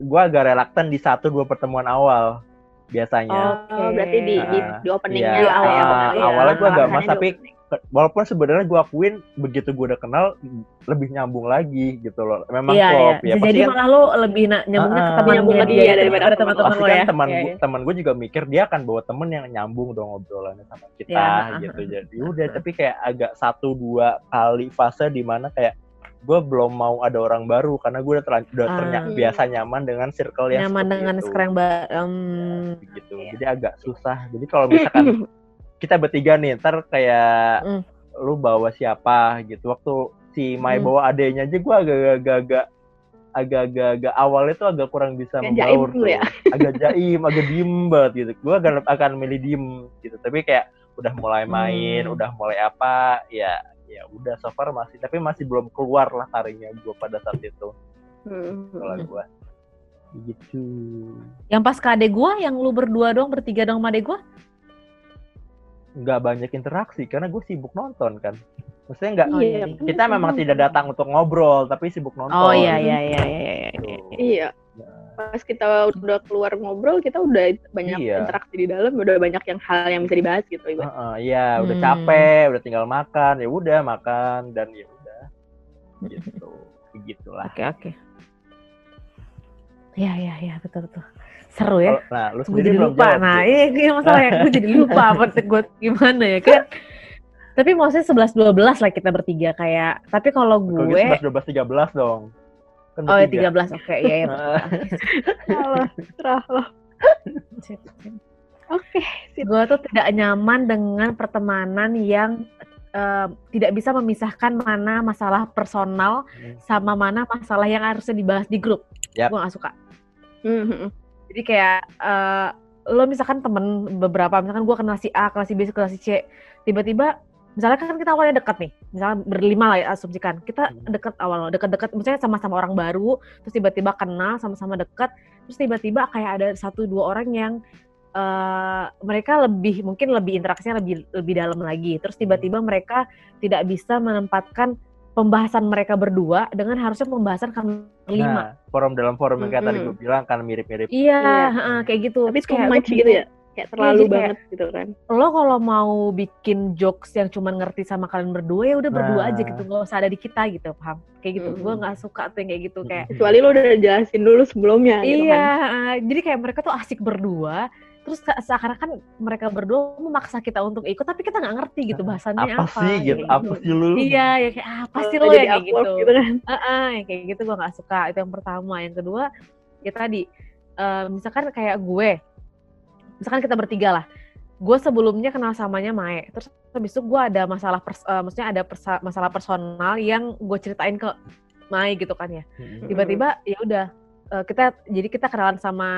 gue agak relaktan di satu dua pertemuan awal biasanya.
Oh, okay. berarti di, di, di openingnya
iya, awal, uh, awalnya gue agak mas tapi walaupun sebenarnya gue akuin begitu gue udah kenal lebih nyambung lagi gitu loh memang
iya, klop iya. ya jadi kan, malah lo lebih na nyambungnya uh, ke teman nyambung lagi ya daripada teman-teman lo
kan ya teman iya, iya. teman gue juga mikir dia akan bawa temen yang nyambung dong obrolannya sama kita iya, gitu uh, jadi udah uh, tapi kayak agak satu dua kali fase di mana kayak gue belum mau ada orang baru karena gue udah, terlanjur, udah ternyata uh, biasa nyaman dengan circle yang
nyaman dengan itu. sekarang um,
ya, gitu iya. jadi agak susah jadi kalau misalkan kita bertiga nih ntar kayak mm. lu bawa siapa gitu waktu si Mai
Hmm.
bawa adenya aja gue agak-agak agak-agak agak awalnya tuh agak kurang bisa
Agak
membaur
jaim lu
tuh.
ya?
agak jaim agak diem banget gitu gue akan akan milih diem gitu tapi kayak udah mulai main
Hmm.
udah mulai apa ya ya udah so far masih tapi masih belum keluar lah taringnya gue pada saat itu
Hmm.
kalau gue gitu
Yang pas ke adek gue, yang lu berdua dong, bertiga dong sama adek gue.
Nggak banyak interaksi karena gue sibuk nonton kan maksudnya nggak
Oh, iya.
kan
kita
cuma
memang tidak datang untuk ngobrol tapi sibuk nonton
Oh iya iya iya iya. iya, iya.
Tuh.
Iya. Pas kita udah keluar ngobrol, kita udah banyak
Iya.
interaksi di dalam, udah banyak yang hal yang bisa dibahas gitu. Iba.
Heeh, iya udah
Hmm.
capek udah tinggal makan ya udah makan dan ya udah gitu gitulah
Oke oke. Iya iya iya betul betul. Seru ya.
Nah lu
gue
sendiri
jadi lupa.
jawab
Nah, iya iya masalahnya gue jadi lupa apa gue gimana ya kan. Tapi maksudnya 11 12 lah kita bertiga kayak. Tapi kalau gue
gitu 11 12 13 dong kan
Oh ya
bertiga.
13 oke iya iya.
Salah, lo. Oke,
gue tuh tidak nyaman dengan pertemanan yang eh, tidak bisa memisahkan mana masalah personal
Hmm.
sama mana masalah yang harusnya dibahas di grup.
Yap.
Gue gak suka.
Mhm.
Jadi kayak eh, lo misalkan temen beberapa, misalkan gue kenal si A, kenal si B, kenal si C, tiba-tiba misalnya kan kita awalnya dekat nih, misalnya berlima lah ya asumsikan, kita
Hmm.
deket awal, deket-deket, misalnya sama-sama orang baru, terus tiba-tiba kenal, sama-sama deket, terus tiba-tiba kayak ada satu dua orang yang eh, mereka lebih mungkin lebih interaksinya lebih lebih dalam lagi, terus tiba-tiba mereka tidak bisa menempatkan pembahasan mereka berdua dengan harusnya pembahasan kami berlima.
nah forum dalam forum yang kayak tadi
Mhm.
gue bilang kan mirip-mirip
Iya,
Iya.
heeh, kayak gitu.
Tapi
kayak
gitu ya? Kayak terlalu
jadi kayak-
banget gitu kan.
lo kalau mau bikin jokes yang cuma ngerti sama kalian berdua ya udah berdua
Nah.
aja gitu nggak usah ada di kita gitu paham kayak gitu
Mm.
gue nggak suka tuh yang kayak gitu kayak
Kecuali lo udah jelasin dulu sebelumnya gitu
iya
kan.
eh, jadi kayak mereka tuh asik berdua terus se- seakan-akan mereka berdua memaksa kita untuk ikut tapi kita nggak ngerti gitu bahasannya
apa,
apa,
sih gitu?
kayak
apa sih lu?
Iya ya kayak apa sih
Kalau
lo
jadi
yang kayak
awkward
gitu,
gitu kan.
Heeh, yang kayak gitu gue nggak suka. Itu yang pertama. Yang kedua ya tadi eh, misalkan kayak gue misalkan kita bertiga lah. Gue sebelumnya kenal samanya Mae. Terus habis itu gue ada masalah pers- eh, maksudnya ada persa- masalah personal yang gue ceritain ke Mae gitu kan ya.
Mhm.
tiba-tiba ya udah eh, kita jadi kita kenalan sama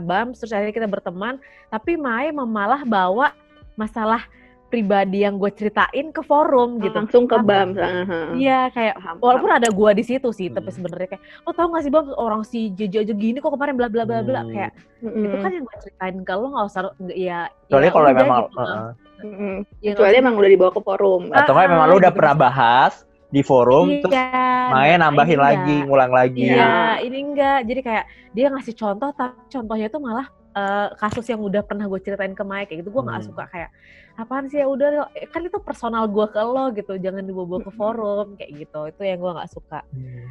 Bams terus akhirnya kita berteman tapi Mae malah bawa masalah pribadi yang gue ceritain ke forum gitu
Langsung ke BAM. Aha.
Iya kayak
Paham,
walaupun ada gua di situ sih, tapi
Hmm.
sebenarnya kayak oh tau gak sih bang orang si JJ aja gini kok kemarin bla bla bla bla
Hmm.
kayak itu kan yang gue ceritain ke lo nggak usah ya
Kecuali
ya
kalau memang
gitu,
heeh.
Mm-mm.
Ya,
Kecuali
usah-
emang udah dibawa ke forum.
Ah,
atau nggak memang lu udah
gitu.
pernah bahas di forum terus
iya,
main
nah,
nambahin lagi ngulang lagi
Iya, ini enggak. Jadi kayak dia ngasih contoh, tapi contohnya tuh malah eh, kasus yang udah pernah gue ceritain ke Mike kayak gitu. Gue nggak
Hmm.
suka kayak apaan sih ya udah kan itu personal gue ke lo gitu, jangan dibawa ke forum kayak gitu. Itu yang gue nggak suka.
Hmm.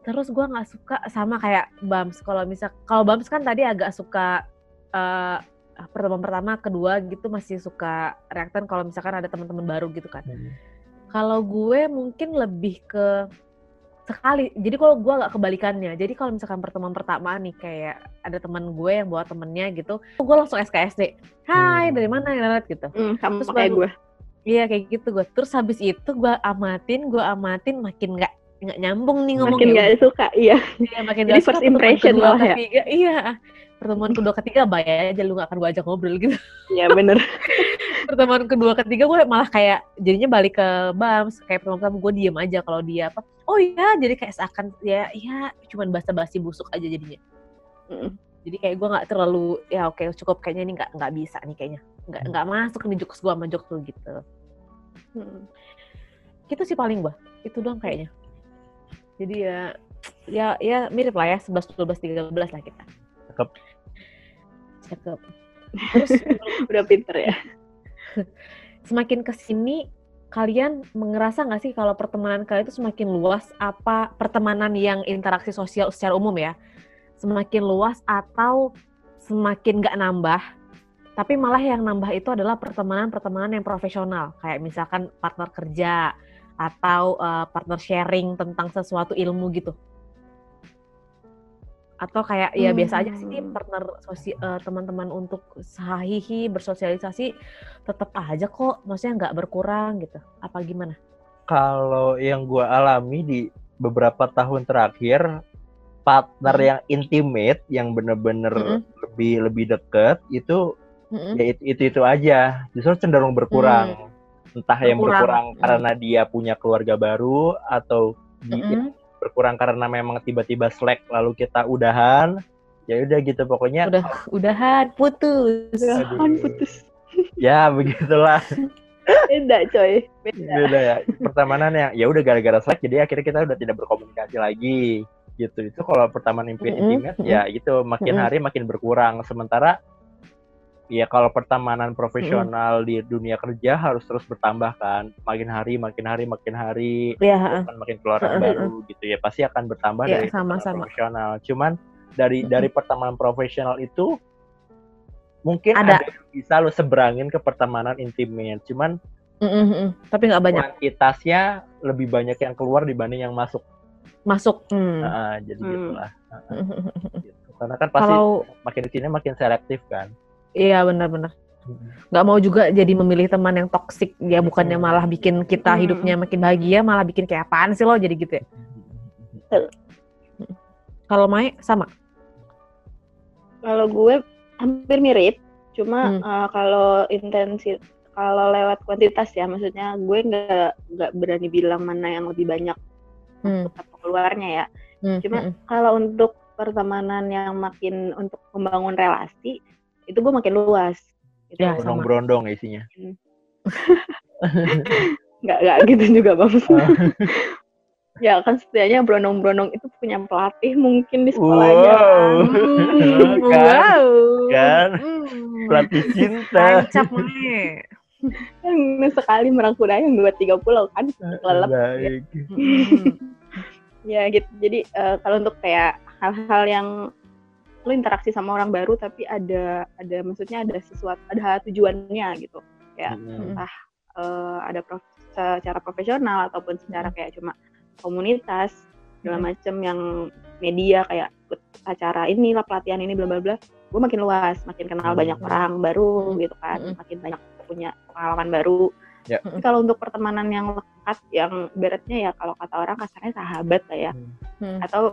Terus gue nggak suka sama kayak Bams. Kalau misal kalau Bams kan tadi agak suka eh pertemuan pertama, kedua gitu masih suka reaktan kalau misalkan ada teman-teman baru gitu kan.
Hmm.
Kalau gue mungkin lebih ke sekali. Jadi kalau gue agak kebalikannya. Jadi kalau misalkan pertemuan pertama nih kayak ada teman gue yang bawa temennya gitu, gue langsung SKSD. Hai,
Hmm.
dari mana Nat gitu.
Mm, sama
Terus
kayak
baru-
gue.
Iya kayak gitu gue. Terus habis itu gue amatin, gue amatin makin nggak nggak nyambung nih
Makin
ngomongnya.
gak suka, iya.
Iya, makin
Jadi
nggak suka
first
pertemuan
impression malah ya?
ketiga. Iya, pertemuan kedua ketiga bayar aja lu gak akan gue ajak ngobrol gitu.
Iya bener.
pertemuan kedua ketiga gue malah kayak jadinya balik ke Bams kayak pertemuan pertama gue diem aja kalau dia apa oh iya jadi kayak seakan ya ya cuman basa-basi busuk aja jadinya
Mm.
jadi kayak gue nggak terlalu ya oke cukup kayaknya ini nggak nggak bisa nih kayaknya nggak nggak masuk nih jokes gue sama jokes lu gitu
Mm.
itu sih paling gue itu doang kayaknya jadi ya ya ya mirip lah ya 11 12 13 lah kita
Cakep.
Cakep. Terus
Udah pinter ya.
semakin ke sini kalian ngerasa nggak sih kalau pertemanan kalian itu semakin luas apa pertemanan yang interaksi sosial secara umum ya? Semakin luas atau semakin nggak nambah tapi malah yang nambah itu adalah pertemanan-pertemanan yang profesional. Kayak misalkan partner kerja atau eh, partner sharing tentang sesuatu ilmu gitu atau kayak ya biasa aja sih
Hmm.
partner sosi eh, teman-teman untuk sahihi bersosialisasi tetap aja kok maksudnya nggak berkurang gitu apa gimana
kalau yang gue alami di beberapa tahun terakhir partner
Mm.
yang intimate yang bener-bener
Mm-mm.
lebih lebih deket itu
Mm-mm.
ya itu, itu itu aja justru cenderung berkurang entah yang
Berkurang.
berkurang
Mm.
karena dia punya keluarga baru atau di-
Mm-mm.
Berkurang karena memang tiba-tiba slack lalu kita udahan ya udah gitu pokoknya
Udah udahan putus.
Aduh.
Kan putus.
ya begitulah
Beda coy. Beda.
beda ya pertemanan yang ya udah gara-gara slack jadi akhirnya kita udah tidak berkomunikasi lagi gitu itu kalau pertemanan intimate,
Mm-mm,
intimate ya gitu makin
Mm-mm.
hari makin berkurang sementara ya kalau pertemanan profesional di dunia kerja harus terus bertambah kan makin hari makin hari makin hari
Iya, heeh.
kan makin keluar yang
Heeh,
baru gitu ya pasti akan bertambah
Iya,
dari
sama, sama.
profesional cuman dari
Mm-mm.
dari pertemanan profesional itu mungkin
Ada.
ada, yang bisa lo seberangin ke pertemanan intimate cuman
Mm-mm, mm-mm. Tapi nggak banyak
kuantitasnya lebih banyak yang keluar dibanding yang masuk
masuk. Hmm.
Nah, jadi
Hmm.
gitulah gitu. karena kan pasti
Kalau
makin di sini makin selektif kan
iya benar-benar nggak mau juga jadi memilih teman yang toksik ya bukannya
Hmm.
malah bikin kita
Hmm.
hidupnya makin bahagia malah bikin kayak apaan sih lo jadi gitu ya kalau Mai sama
Kalau gue hampir mirip, cuma
Hmm.
eh, kalau intensi kalau lewat kuantitas ya, maksudnya gue nggak nggak berani bilang mana yang lebih banyak
Hmm.
atau keluarnya ya.
Hmm,
Cuma
hmm,
kalau untuk pertemanan yang makin untuk membangun relasi, itu gue makin luas. Gitu.
Ya, sama.
berondong berondong isinya
Nggak nggak gitu juga bang.
Ah.
ya kan setidaknya berondong-berondong itu punya pelatih mungkin di sekolahnya.
Wow.
Hmm,
Kan?
wow
Kan?
Hmm.
pelatih cinta
tancap Mai
Kan sekali merangkul yang dua tiga pulau kan kelelep.
Baik.
Hmm.
Ya gitu. Jadi eh, kalau untuk kayak hal-hal yang lu interaksi sama orang baru tapi ada ada maksudnya ada sesuatu ada tujuannya gitu. Ya.
Mm.
Eh, ada prof- secara profesional ataupun secara kayak cuma komunitas segala
Hmm.
macam yang media kayak ikut acara ini lah pelatihan ini bla bla bla. Gue makin luas, makin kenal
Hmm.
banyak orang baru
Hmm.
gitu kan,
Hmm.
makin banyak punya pengalaman baru.
Ya.
Tapi kalau untuk pertemanan yang lekat, yang beratnya ya kalau kata orang kasarnya sahabat lah ya,
Hmm.
atau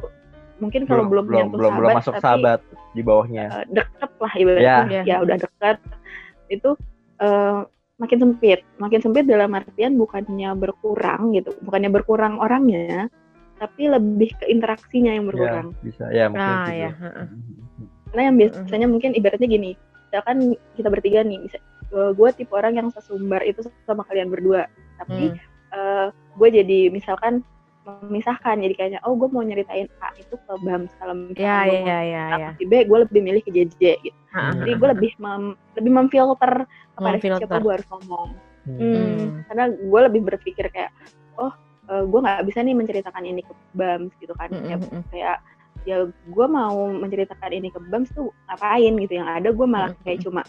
mungkin kalau belum,
belum belum, belum
sahabat,
masuk
tapi
sahabat di bawahnya.
eh, deket lah ibaratnya.
Ya.
ya udah deket. Itu eh, makin sempit. Makin sempit dalam artian bukannya berkurang gitu. Bukannya berkurang orangnya tapi lebih ke interaksinya yang berkurang.
ya, bisa. Ya mungkin
ah
gitu.
ya heeh.
karena yang biasanya mungkin ibaratnya gini misalkan kita bertiga nih bisa gue tipe orang yang sesumbar itu sama kalian berdua. Tapi
Hmm.
gue jadi misalkan memisahkan. Jadi kayaknya oh gue mau nyeritain A itu ke Bams kalau misalkan
ya
gua
ya
mau
ya ya.
cerita
ya
ke si B gue lebih milih ke JJ gitu.
Heeh,
jadi gue lebih mem- lebih memfilter kepada
Memfilter.
siapa gue harus ngomong.
Hmm.
Hmm,
Hmm.
karena gue lebih berpikir kayak oh gue nggak bisa nih menceritakan ini ke Bams gitu kan.
Mm,
kayak, kayak ya gue mau menceritakan ini ke Bams tuh ngapain gitu. Yang ada gue malah kayak cuma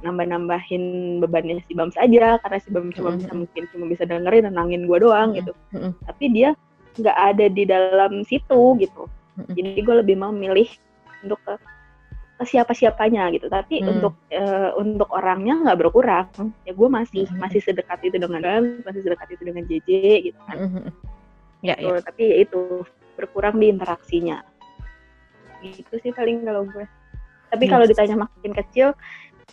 nambah-nambahin bebannya si Bams aja karena si Bams cuma
Mm,
bisa mungkin cuma bisa dengerin nenangin gue doang
Mm,
gitu.
Mm, mm.
tapi dia nggak ada di dalam situ gitu. Jadi gue lebih mau milih untuk ke, ke siapa-siapanya gitu. Tapi
Hmm.
untuk eh, untuk orangnya nggak berkurang. Ya gue masih
Mm-mm.
masih sedekat itu dengan Bams masih sedekat itu dengan JJ gitu kan.
Mm, mm, mm. ya ya.
Tuh, tapi ya itu berkurang di interaksinya. Gitu sih paling kalau gue tapi
Yes.
kalau ditanya makin kecil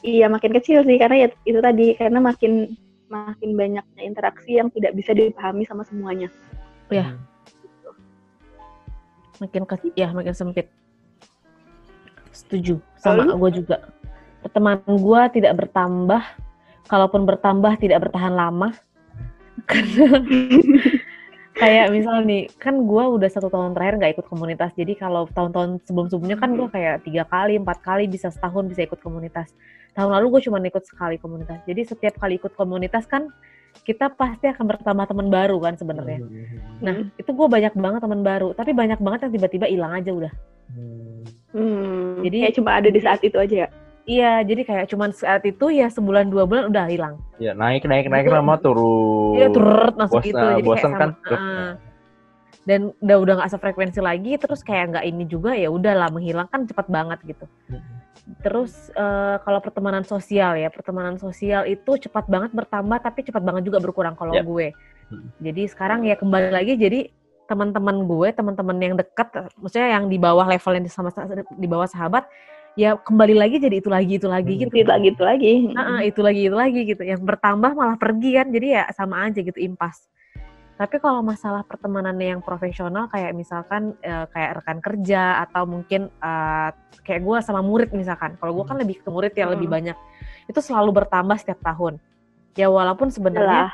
iya makin kecil sih. Karena ya itu tadi karena makin makin banyaknya interaksi yang tidak bisa dipahami sama semuanya
Ya. makin ke ya makin sempit. Setuju. Sama gue juga. Pertemanan gue tidak bertambah kalaupun bertambah tidak bertahan lama. Karena kayak misal nih kan gue udah satu tahun terakhir nggak ikut komunitas. Jadi kalau tahun-tahun sebelum-sebelumnya kan gue kayak tiga kali empat kali bisa setahun bisa ikut komunitas. Tahun lalu gue cuma ikut sekali komunitas. Jadi setiap kali ikut komunitas kan kita pasti akan bertambah teman baru kan sebenarnya Nah, itu gue banyak banget teman baru, tapi banyak banget yang tiba-tiba hilang aja udah.
Hmm.
Hmm,
Jadi-
kayak cuma ada di saat itu aja ya.
Iya, jadi kayak cuman saat itu ya sebulan dua bulan udah hilang.
ya naik naik naik lama turun
Iya, turut masuk
Bosan-
itu. Jadi
bosan
kayak
kan,
sama,
terus.
ah. dan udah udah nggak sefrekuensi lagi, terus kayak nggak ini juga ya udahlah menghilang kan cepat banget gitu. Terus eh, kalau pertemanan sosial ya, pertemanan sosial itu cepat banget bertambah tapi cepat banget juga berkurang kalau
Yap.
gue.
Hmm.
Jadi sekarang ya kembali lagi jadi teman-teman gue, teman-teman yang dekat, maksudnya yang di bawah level yang sama di bawah sahabat, ya kembali lagi jadi itu lagi itu lagi
Hmm.
gitu.
Itu lagi itu lagi.
Heeh, itu lagi itu lagi gitu. Yang bertambah malah pergi kan, jadi ya sama aja gitu impas. Tapi kalau masalah pertemanan yang profesional kayak misalkan eh, kayak rekan kerja atau mungkin eh, kayak gue sama murid misalkan. Kalau gue kan lebih ke murid ya lebih
Hmm.
banyak. Itu selalu bertambah setiap tahun. Ya walaupun sebenarnya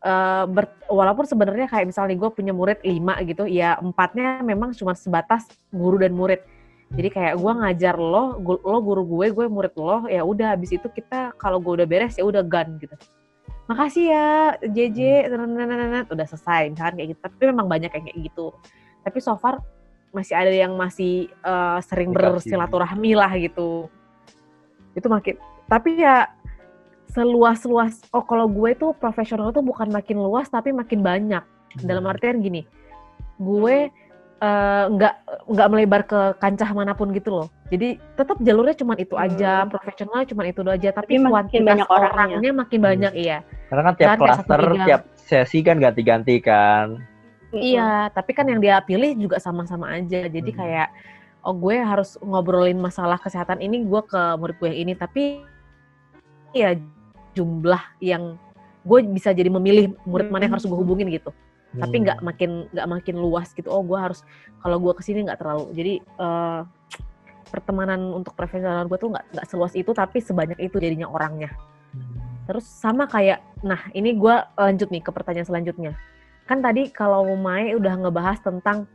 eh, ber- walaupun sebenarnya kayak misalnya gue punya murid lima gitu, ya empatnya memang cuma sebatas guru dan murid. Jadi kayak gue ngajar lo, lo guru gue, gue murid lo, ya udah habis itu kita kalau gue udah beres ya udah gun gitu. Makasih ya JJ, nenenenenen, udah selesai misalkan kayak gitu. Tapi memang banyak yang kayak gitu. Tapi so far masih ada yang masih eh, sering bersilaturahmi lah gitu. Itu makin tapi ya seluas-luas oh kalau gue tuh profesional tuh bukan makin luas tapi makin banyak dalam artian gini gue eh, nggak nggak melebar ke kancah mana pun gitu loh jadi tetap jalurnya cuma itu aja
Hmm.
profesional cuma itu aja tapi,
Tapi makin
kuantitas
banyak orangnya.
orangnya makin
Hmm.
banyak iya
Karena kan tiap
Kan
klaster, tiap sesi kan ganti-ganti kan.
iya tapi kan yang dia pilih juga sama-sama aja jadi
Hmm.
kayak oh gue harus ngobrolin masalah kesehatan ini gue ke murid gue yang ini tapi ya jumlah yang gue bisa jadi memilih murid mana yang harus gue hubungin gitu tapi
Hmm.
nggak makin nggak makin luas gitu oh gue harus kalau gue ke sini nggak terlalu jadi eh, pertemanan untuk profesional gue tuh nggak nggak seluas itu tapi sebanyak itu jadinya orangnya
Hmm.
terus sama kayak nah ini gue lanjut nih ke pertanyaan selanjutnya kan tadi kalau Mai udah ngebahas tentang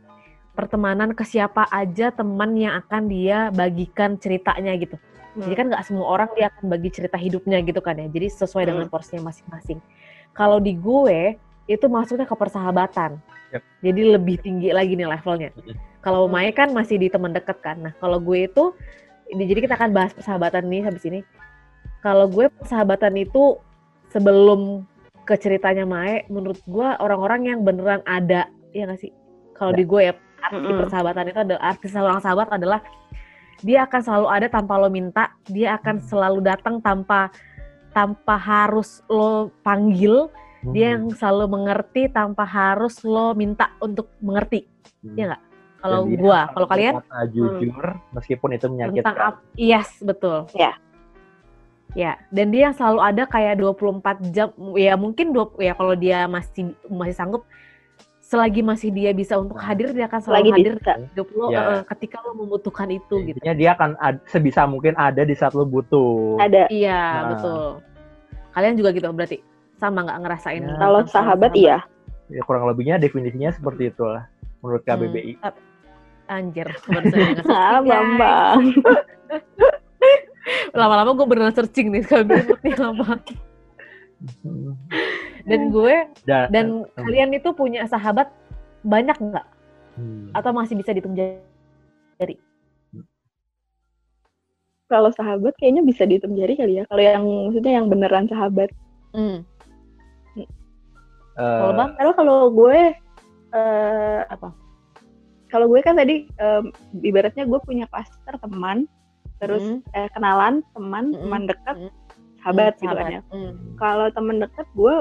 pertemanan ke siapa aja teman yang akan dia bagikan ceritanya gitu jadi kan nggak semua orang dia akan bagi cerita hidupnya gitu kan ya. Jadi sesuai dengan porsinya masing-masing. Kalau di gue itu masuknya ke persahabatan.
Yep.
Jadi lebih tinggi lagi nih levelnya. Kalau Mai kan masih di teman dekat kan. Nah kalau gue itu, jadi kita akan bahas persahabatan nih habis ini. Kalau gue persahabatan itu sebelum ke ceritanya Mae, menurut gue orang-orang yang beneran ada, ya nggak sih? Kalau
Ya.
di gue ya arti
Mm-mm.
persahabatan itu adalah arti seorang sahabat adalah dia akan selalu ada tanpa lo minta, dia akan selalu datang tanpa tanpa harus lo panggil, dia yang selalu mengerti tanpa harus lo minta untuk mengerti.
Hmm.
Iya nggak? Kalau gua, kalau kalian
berkata jujur meskipun itu
tentang
menyakitkan.
apa? Yes, betul.
Ya.
Ya, dan dia yang selalu ada kayak 24 jam, ya mungkin dua, ya kalau dia masih masih sanggup, selagi masih dia bisa untuk
Nah.
hadir, dia akan selalu
Lagi
hadir
bisa.
hidup lo
Ya.
eh, ketika lo membutuhkan itu gitu.
Intinya dia akan ad- sebisa mungkin ada di saat lo butuh.
Ada.
Iya,
Nah.
betul. Kalian juga gitu berarti sama nggak ngerasain?
Ya.
Kalau
tentang
sahabat iya.
Ya, kurang lebihnya definisinya seperti itulah menurut KBBI.
Hmm, Anjir, baru nge-searching,
Ah. Bambang.
Lama-lama gue beneran searching nih kalau berikutnya apa.
Hmm.
Dan gue
Da-
dan
Hmm.
kalian itu punya sahabat banyak nggak?
Hmm.
Atau masih bisa dihitung jari?
Kalau sahabat kayaknya bisa dihitung jari kali ya. Kalau yang maksudnya yang beneran sahabat.
Hmm.
Eh,
Kalau bang
Karena kalau gue eh
apa?
kalau gue kan tadi em, ibaratnya gue punya klaster teman, terus
Hmm.
eh, kenalan, teman,
Mm-mm.
teman dekat,
Mm.
sahabat
Hmm,
gitu kan ya.
Hmm.
Kalau teman dekat gue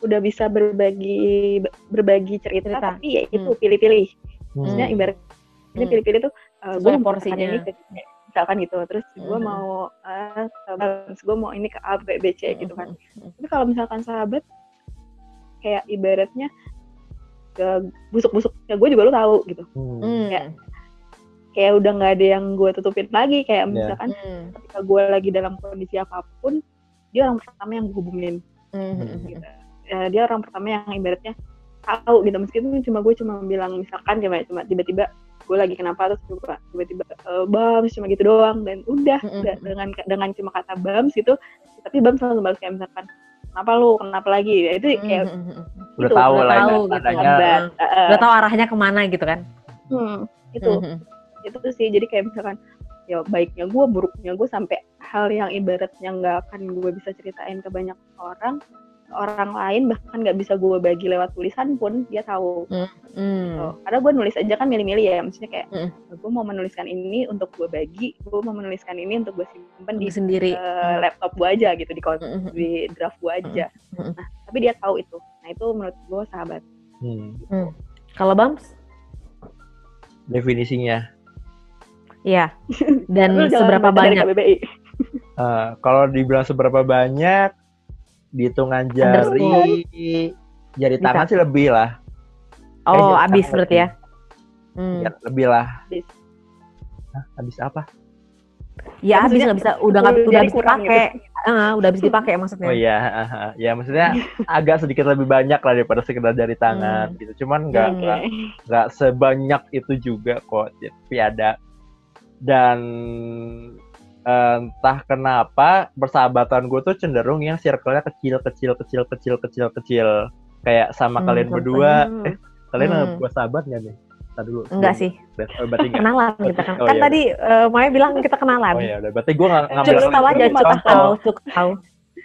udah bisa berbagi berbagi cerita,
Cerita.
tapi ya itu
Hmm.
pilih-pilih.
hmm.
Maksudnya ibaratnya
Hmm.
pilih-pilih tuh eh, gue
porsinya.
ini ke, misalkan gitu. Terus gue
Mhm.
mau eh, balance, gue mau ini ke A, B, B, C gitu kan.
Hmm.
Tapi kalau misalkan sahabat kayak ibaratnya ke busuk-busuknya gue juga lo tahu gitu.
Hmm.
Hmm.
Kayak- Kayak udah nggak ada yang gue tutupin lagi. Kayak
Ya.
misalkan
Hmm.
ketika gue lagi dalam kondisi apa pun, dia orang pertama yang gue hubungin.
Hmm.
Gitu. Ya, dia orang pertama yang ibaratnya tahu gitu. Meskipun cuma gue cuma bilang misalkan cuma cuma tiba-tiba gue lagi kenapa terus coba tiba-tiba e, bams cuma gitu doang dan udah
Mm-mm.
udah dengan dengan cuma kata bams gitu tapi bams selalu balas kayak misalkan kenapa lu kenapa lagi ya, itu kayak
Hmm.
Udah
itu,
tahu
udah
lah
tahu
ya,
gitu.
adanya
sahabat Eh,
Udah tahu arahnya ke mana gitu kan?
hmm, itu
Hmm.
itu sih jadi kayak misalkan ya baiknya gue buruknya gue sampai hal yang ibaratnya nggak akan gue bisa ceritain ke banyak orang orang lain bahkan nggak bisa gue bagi lewat tulisan pun dia tahu
Hmm.
gitu. karena gue nulis aja kan milih-milih ya maksudnya kayak
Hmm.
gue mau menuliskan ini untuk gue bagi gue mau menuliskan ini untuk gue simpen di
sendiri.
eh, laptop gue aja gitu di
Hmm.
di draft gue aja
Hmm.
nah tapi dia tahu itu Nah itu menurut gue sahabat.
Hmm.
Kalau Bams?
Definisinya.
Iya. Dan seberapa banyak?
KBBI.
Eh, kalau dibilang seberapa banyak, di hitungan jari, jari
Bisa.
tangan sih lebih lah.
Oh,
jadi
abis berarti ya? Hmm.
Ya, lebih lah.
Habis.
Hah, habis apa?
Ya habis
Maksudnya
nggak bisa, udah nggak udah habis dipakai. Ah, udah habis dipakai maksudnya.
Oh iya, ah, ah. ya maksudnya agak sedikit lebih banyak lah daripada sekedar jari tangan
Hmm.
gitu. Cuman nggak
Oke.
nggak nggak sebanyak itu juga kok, tapi ada. Dan eh, entah kenapa persahabatan gue tuh cenderung yang circle-nya kecil, kecil, kecil, kecil, kecil, kecil. Kayak sama
Hmm,
kalian berdua. Eh, kalian
Hmm.
hmm. buat sahabat nggak nih? Ntar dulu.
Enggak sih,
Oh, berarti nggak.
kenalan kita kan.
Oh,
kan
iya.
tadi eh, Maya bilang kita kenalan.
Oh iya, udah. berarti gue nggak ngambil
Cukup tahu aja, cukup tahu, cukup tahu.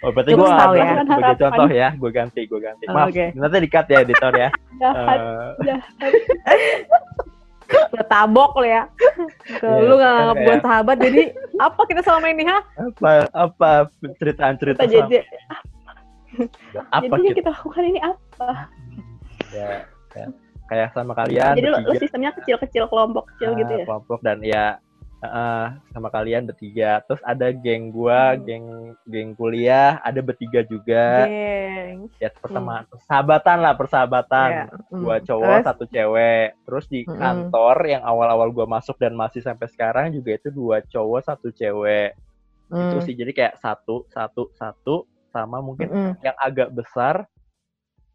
Oh, berarti gue
tahu ya.
sebagai contoh ya, gue ganti, gue ganti.
Oh,
Maaf,
oke.
nanti dikat ya editor ya.
Jahat,
Eh,
jahat.
Udah tabok lo ya. Ke
Iya,
lu
kan
nganggap gue sahabat, jadi apa kita selama ini ha?
apa apa ceritaan cerita
Kita jadi
apa gitu
kita lakukan ini apa?
ya, ya. kayak sama kalian
Jadi lu, sistemnya kecil-kecil kelompok kecil
ah,
gitu ya?
kelompok dan ya eh, sama kalian bertiga terus ada geng gua
Hmm.
geng geng kuliah ada bertiga juga
Geng.
ya pertama persahabatan lah persahabatan
Ya, hmm.
dua cowok
Terus?
satu cewek terus di
Mm-mm.
kantor yang awal-awal gua masuk dan masih sampai sekarang juga itu dua cowok satu cewek itu
Hmm.
sih jadi kayak satu satu satu sama mungkin
Mm-mm.
yang agak besar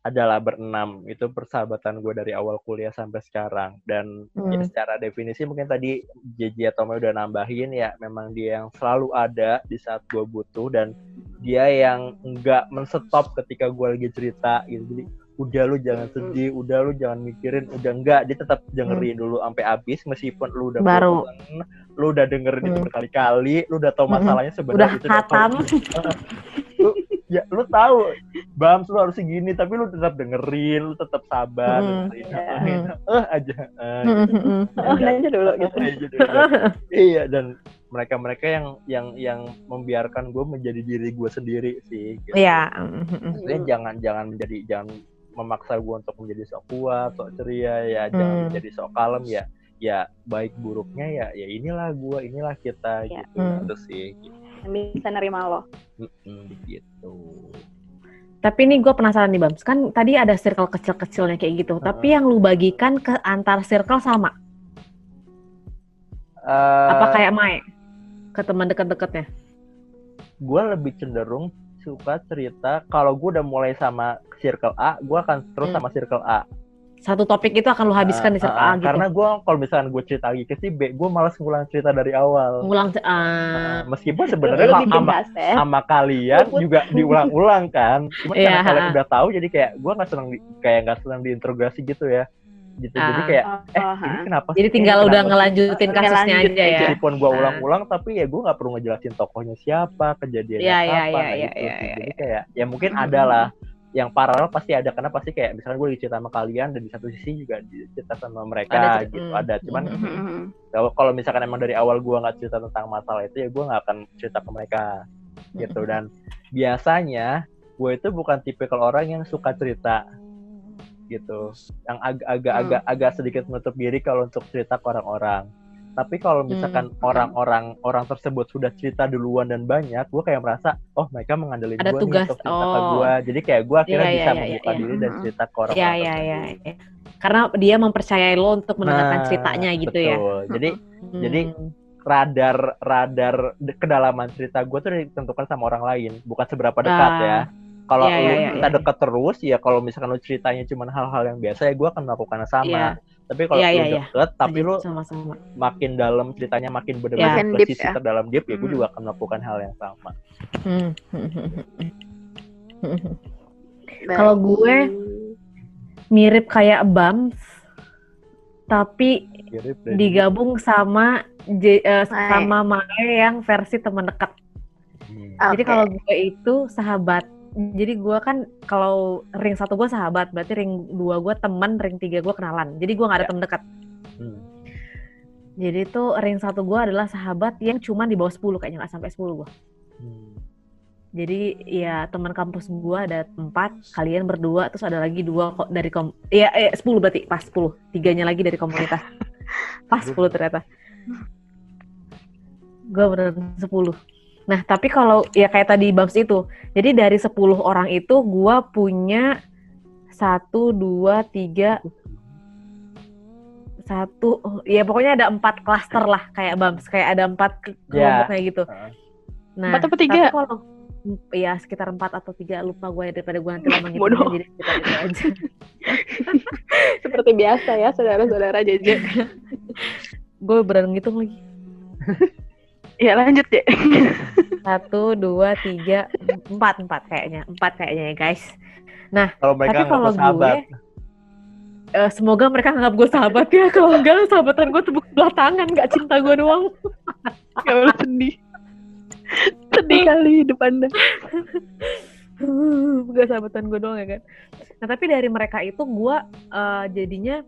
adalah berenam itu persahabatan gue dari awal kuliah sampai sekarang dan ya
Hmm.
secara definisi mungkin tadi JJ atau udah nambahin ya memang dia yang selalu ada di saat gue butuh dan dia yang nggak menstop ketika gue lagi cerita gitu jadi udah lu jangan sedih udah lu jangan mikirin udah enggak dia tetap dengerin dulu sampai habis meskipun lu udah
Hmm. Baru.
bosen, lu udah dengerin itu
Hmm.
berkali-kali lu udah tahu
Mm-mm.
masalahnya
Udah
sebenarnya itu
hatam.
ya lu tahu Bams lu harus gini tapi lu tetap dengerin lu tetap sabar
Mm.
dengerin eh aja eh,
Mm, mm, mm.
Oh, nanya dulu gitu.
Iya, udah. iya dan mereka-mereka yang yang yang membiarkan gue menjadi diri gue sendiri sih gitu.
Iya. mm, mm, mm.
Maksudnya jangan jangan menjadi jangan memaksa gue untuk menjadi sok kuat sok ceria ya jangan
Hmm.
menjadi sok kalem ya ya baik buruknya ya ya inilah gue inilah kita
Iya.
gitu
Hmm.
itu sih gitu.
Yang bisa nerima lo.
Gitu.
Tapi ini gue penasaran nih Bams, kan tadi ada circle kecil-kecilnya kayak gitu. Tapi yang lu bagikan ke antar circle sama?
Eh,
Apa kayak Mai? Ke teman deket-deketnya?
gue lebih cenderung suka cerita kalau gue udah mulai sama circle A, gue akan terus
Hmm.
sama circle A.
Satu topik itu akan lu habiskan di circle
Ah, ah,
A gitu?
Karena gue kalau misalnya gue cerita lagi ke si B, gue malas ngulang cerita dari awal.
Ngulang,
Ah,
ah,
meskipun sebenarnya sama,
gas ya.
sama kalian juga diulang-ulang kan. Cuma
Iya,
karena kalian udah tahu jadi kayak gue nggak senang di, kayak nggak senang diinterogasi gitu ya. Gitu. Jadi
Ah.
kayak eh
Oh,
ini kenapa? sih?
jadi tinggal
kenapa
udah
sih?
ngelanjutin
Ngelanjut
kasusnya aja
aja.
ya?
Meskipun gue
Ah.
ulang-ulang tapi ya gue nggak perlu ngejelasin tokohnya siapa, kejadiannya
Iya, iya,
apa
iya,
nah
iya,
gitu
iya,
sih.
iya,
Jadi kayak ya mungkin
Mhm.
ada lah yang paralel pasti ada karena pasti kayak misalnya gue cerita sama kalian dan di satu sisi juga cerita sama mereka
Ada
gitu
hmm.
ada cuman
Mhm.
Mhm.
kalau kalau misalkan emang dari awal gue nggak cerita tentang masalah itu ya gue nggak akan cerita ke mereka gitu dan biasanya gue itu bukan tipikal orang yang suka cerita gitu yang agak-agak
Hmm.
agak agak sedikit menutup diri kalau untuk cerita ke orang-orang tapi kalau misalkan
Hmm.
orang-orang orang tersebut sudah cerita duluan dan banyak gue kayak merasa oh mereka mengandalkan gue nih untuk cerita ke
Oh.
gue jadi kayak gue akhirnya
Iya, iya,
bisa
iya,
membuka
iya.
diri dan
Mhm.
cerita ke
Iya, iya, iya.
tersebut.
iya. Karena dia mempercayai lo untuk mendengarkan
Nah,
ceritanya gitu ya?
betul. jadi
Hmm.
Jadi, radar radar kedalaman cerita gue tuh ditentukan sama orang lain bukan seberapa dekat
Ah.
ya kalau
Iya,
lu
iya, iya,
kita
iya.
dekat terus ya kalau misalkan lu ceritanya cuma hal-hal yang biasa ya gue akan melakukan sama
Iya.
Tapi kalau
Iya,
lu
iya.
deket tapi lu
sama-sama.
makin dalam ceritanya makin benar-benar
Makin
ke sisi
ya.
terdalam deep ya gue
Hmm.
juga akan melakukan hal yang sama
Hmm. Kalau gue mirip kayak Bams, tapi
Mirip
digabung sama J-
Mae.
sama Mae yang versi teman dekat.
Hmm.
Ah.
Jadi kalau gue itu sahabat. Jadi gue kan kalau ring satu gue sahabat, berarti ring dua gue teman, ring tiga gue kenalan. Jadi gue nggak ada
Ya.
teman dekat.
Hmm.
Jadi itu ring satu gue adalah sahabat yang cuma di bawah 10 kayaknya nggak sampai 10 gue.
Hmm.
Jadi ya teman kampus gua ada empat, kalian berdua, terus ada lagi dua kok dari kom, ya eh, sepuluh berarti pas sepuluh, tiganya lagi dari komunitas, pas sepuluh ternyata. Gua bener sepuluh. Nah tapi kalau ya kayak tadi Bams itu, jadi dari sepuluh orang itu gua punya satu, dua, tiga, satu, ya pokoknya ada empat klaster lah kayak Bams, kayak ada empat
Ya.
kelompok kayak gitu. Nah,
Empat apa tiga?
kalau ya sekitar empat atau tiga lupa gue daripada gue nanti lama gitu
Bodoh.
jadi sekitar itu aja.
Seperti biasa ya, saudara-saudara JJ.
gue berani ngitung lagi.
Ya lanjut ya.
Satu, dua, tiga, empat, empat kayaknya, empat kayaknya ya guys.
Kalau mereka
Tapi kalau
sahabat.
gue, eh, semoga mereka nganggap gue sahabat ya. Kalau enggak, sahabatan gue tepuk sebelah tangan, nggak cinta gue doang.
Gak boleh sedih. sedih kali hidup anda.
Gak sahabatan gue doang ya kan. Nah tapi dari mereka itu gue eh, jadinya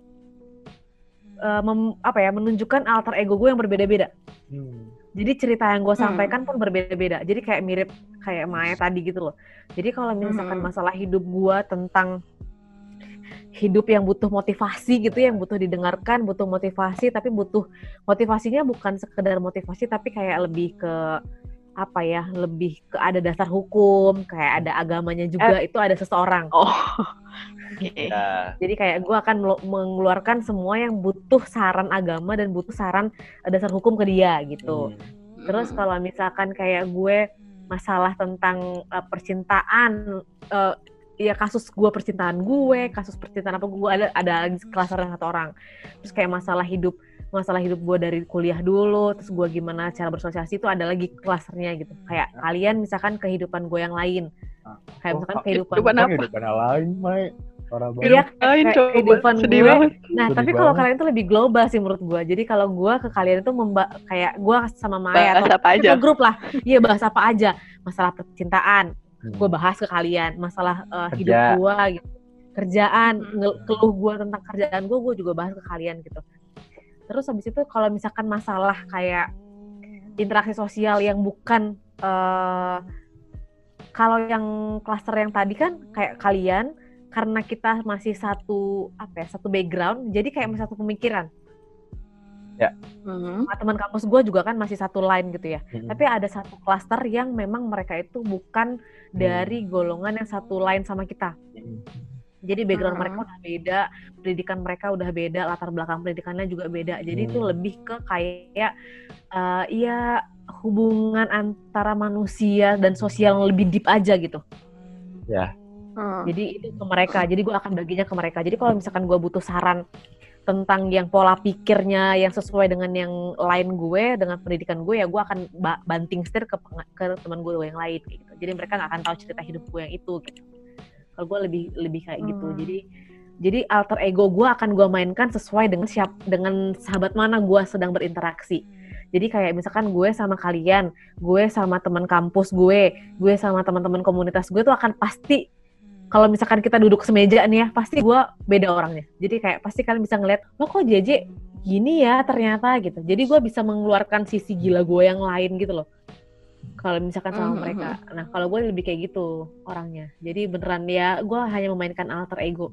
eh, mem- apa ya menunjukkan alter ego gue yang berbeda-beda.
Hmm.
Jadi cerita yang gue
Hmm.
sampaikan pun berbeda-beda. Jadi kayak mirip kayak Maya tadi gitu loh. Jadi kalau misalkan
Hmm.
masalah hidup gue tentang hidup yang butuh motivasi gitu, yang butuh didengarkan, butuh motivasi, tapi butuh motivasinya bukan sekedar motivasi, tapi kayak lebih ke apa ya, lebih ke ada dasar hukum, kayak ada agamanya juga. Itu ada seseorang.
Oh.
Ya.
Jadi kayak gue akan mengeluarkan semua yang butuh saran agama dan butuh saran eh, dasar hukum ke dia gitu.
Hmm.
Terus kalau misalkan kayak gue masalah tentang uh, percintaan, uh, ya kasus gue percintaan gue, kasus percintaan apa gue ada ada klaster satu orang. Terus kayak masalah hidup masalah hidup gue dari kuliah dulu, terus gue gimana cara bersosialisasi itu ada lagi klasternya gitu. Kayak kalian misalkan kehidupan gue yang lain, kayak
Oh,
misalkan kehidupan
kehidupan apa?
hidupan lain, Mai.
Iya, kehidupan
sedih
gue.
banget.
Nah,
Sedih
tapi kalau kalian itu lebih global sih menurut gue. Jadi kalau gue ke kalian itu memba kayak gue sama Maya
Bahas
atau
apa aja.
grup lah. Iya bahas apa aja. Masalah percintaan,
Hmm.
gue bahas ke kalian. Masalah uh,
Kerja.
hidup gue, gitu. kerjaan,
Hmm.
keluh gue tentang kerjaan gue, gue juga bahas ke kalian gitu. Terus habis itu kalau misalkan masalah kayak interaksi sosial yang bukan eh kalau yang klaster yang tadi kan kayak kalian karena kita masih satu apa ya satu background jadi kayak masih satu pemikiran
Mhm.
sama teman kampus gue juga kan masih satu line gitu ya
Hmm.
tapi ada satu klaster yang memang mereka itu bukan dari golongan yang satu line sama kita
Hmm.
jadi background
Hmm.
mereka udah beda pendidikan mereka udah beda latar belakang pendidikannya juga beda jadi itu
Hmm.
lebih ke kayak eh ya hubungan antara manusia dan sosial yang lebih deep aja gitu
Hmm.
jadi itu ke mereka jadi gue akan baginya ke mereka. Jadi kalau misalkan gue butuh saran tentang yang pola pikirnya yang sesuai dengan yang lain gue dengan pendidikan gue ya gue akan ba- banting setir ke ke teman gue yang lain kayak gitu. Jadi mereka nggak akan tahu cerita hidup gue yang itu gitu. Kalau gue lebih lebih kayak gitu.
Hmm.
jadi jadi alter ego gue akan gue mainkan sesuai dengan siap dengan sahabat mana gue sedang berinteraksi. Jadi kayak misalkan gue sama kalian gue sama teman kampus gue gue sama teman-teman komunitas gue tuh akan pasti kalau misalkan kita duduk semeja nih ya, pasti gue beda orangnya. Jadi kayak pasti kalian bisa ngeliat, lo kok JJ gini ya ternyata gitu. Jadi gue bisa mengeluarkan sisi gila gue yang lain gitu loh. Kalau misalkan sama
Mhm,
mereka. Nah kalau gue lebih kayak gitu orangnya. Jadi beneran ya, gue hanya memainkan alter ego.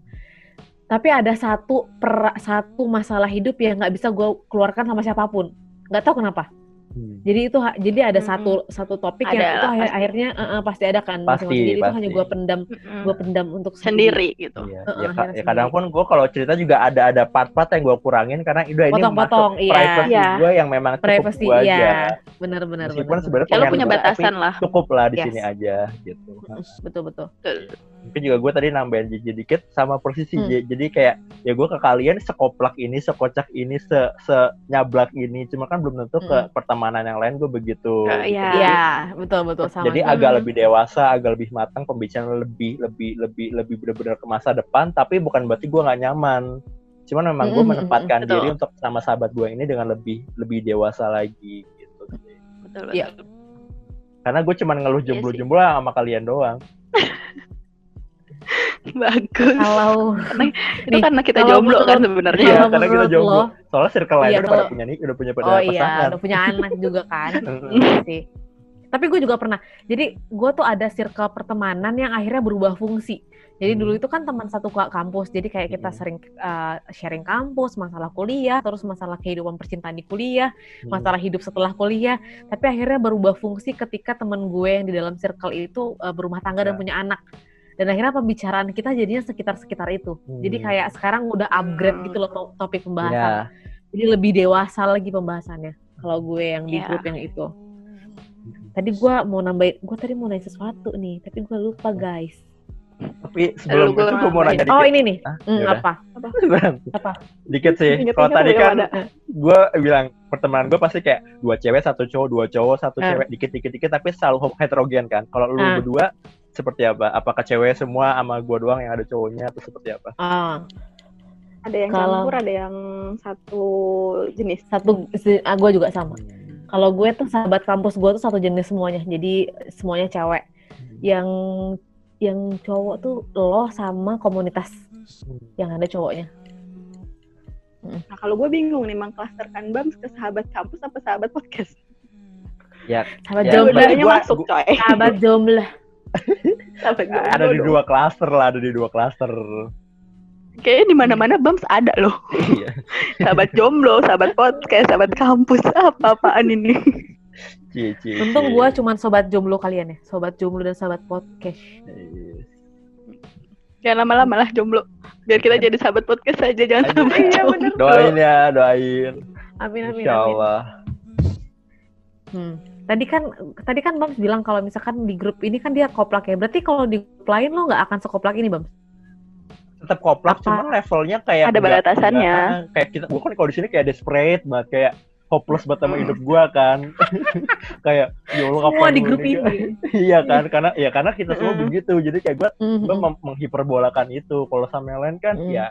Tapi ada satu per, satu masalah hidup yang nggak bisa gue keluarkan sama siapa pun. Nggak tahu kenapa.
Hmm.
Jadi itu jadi ada
Mm-mm.
satu satu topik
Ada
yang itu
pasti.
akhirnya eh, eh, pasti ada kan
Pasti,
masing-masing. Jadi itu hanya
pasti.
gue pendam
Mhm.
gue pendam untuk
Sendiri gitu.
Iya.
Heeh,
ya, ka- ya kadang
sendiri.
pun gue kalau cerita juga ada ada part-part yang gue kurangin karena udah ini masuk
iya.
privacy
Iya.
gue yang memang cukup
privacy
gue
iya
aja.
benar-benar
Meskipun
benar
sebenarnya
Ya punya batasan lah.
Cukup lah di
Yes.
sini aja gitu.
betul betul
Mungkin juga gue tadi nambahin JJ dikit sama posisi
Hmm.
J. Jadi kayak ya gue ke kalian sekoplak ini, sekocak ini, se senyablak ini. Cuma kan belum tentu ke
Hmm.
pertemanan yang lain gue begitu. Gitu.
iya.
iya betul betul sama
Jadi agak
Mhm.
lebih dewasa, agak lebih matang, pembicaraan lebih lebih lebih lebih benar-benar ke masa depan. Tapi bukan berarti gue nggak nyaman. Cuman memang gue
Mhm,
menempatkan
betul.
diri untuk sama sahabat gue ini dengan lebih lebih dewasa lagi gitu.
Betul,
Iya.
betul.
Karena gue cuman ngeluh
Iya sih.
jomblo-jomblo sama kalian doang.
Bagus.
kalau
Itu
nih,
karena kita
kalau
jomblo
menurut-
kan sebenarnya.
Iya,
kalau
karena kita jomblo.
lo-
Soalnya circle lain
Iya,
udah pada punya nih, udah punya pada
oh iya
pasangan.
udah punya anak juga kan. Iya sih tapi gue juga pernah jadi gue tuh ada circle pertemanan yang akhirnya berubah fungsi jadi
Hmm.
dulu itu kan teman satu ka- kampus jadi kayak kita
Hmm.
sering uh, sharing kampus masalah kuliah terus masalah kehidupan percintaan di kuliah
Hmm.
masalah hidup setelah kuliah tapi akhirnya berubah fungsi ketika temen gue yang di dalam circle itu uh, berumah tangga dan
Ya.
punya anak dan akhirnya pembicaraan kita jadinya sekitar-sekitar itu jadi
Hmm.
kayak sekarang udah upgrade
Hmm.
gitu loh to- topik
Ya.
pembahasan jadi lebih dewasa lagi pembahasannya kalau gue yang di
Ya.
grup yang itu tadi gue mau nambahin gue tadi mau nanya sesuatu nih tapi gue lupa guys
Tapi sebelum
Lalu gua
itu gue mau nanya
oh
dikit.
ini nih
Hah?
Hmm,
Yaudah.
apa
Beneran.
apa
dikit sih. Kalau tadi kan gue bilang pertemanan gue pasti kayak dua cewek satu cowok dua cowok satu
Ah.
cewek dikit dikit dikit tapi selalu heterogen kan. Kalau lu
Ah.
berdua seperti apa? Apakah cewek semua sama gue doang yang ada cowoknya atau seperti apa?
ah.
Ada yang
Kalau-
campur, ada yang satu jenis.
satu ah, gue juga sama. Kalau gue tuh sahabat kampus gue tuh satu jenis semuanya. Jadi semuanya cewek. Yang yang cowok tuh lo sama komunitas yang ada cowoknya.
Nah, kalau gue bingung nih, mengklasterkan BAMS ke sahabat kampus apa sahabat podcast?
Ya,
sahabat
Ya,
jomblo.
Masuk, coy.
sahabat jomblo
sahabat jomblo
ada di dua klaster lah, ada di dua klaster.
Kayaknya di mana-mana BAMS ada loh.
Iya.
Sahabat jomblo, sahabat podcast, sahabat kampus. Apa-apaan ini?
Cie, cie,
untung gue cuman sobat jomblo kalian ya sobat jomblo dan sahabat podcast
Iya.
Jangan lama-lama lah jomblo. Biar kita jadi sahabat podcast aja, jangan sahabat
Iya,
jomblo.
Doain ya, doain.
amin amin
Insya
amin
Allah.
Hmm. Tadi kan tadi kan Bams bilang kalau misalkan di grup ini kan dia koplak ya. Berarti kalau di grup lain lo nggak akan sekoplak ini Bams?
Tetap koplak,
Apa?
cuman levelnya kayak
Ada batasannya.
kayak kita, gua kan kalau di sini kayak desperate banget, kayak hopeless banget sama hidup gua kan. kayak ya Allah
Semua di grup ini.
iya kan, karena ya karena kita semua begitu. Jadi kayak gua gua mem- menghiperbolakan itu. Kalau sama yang lain kan
Mm.
ya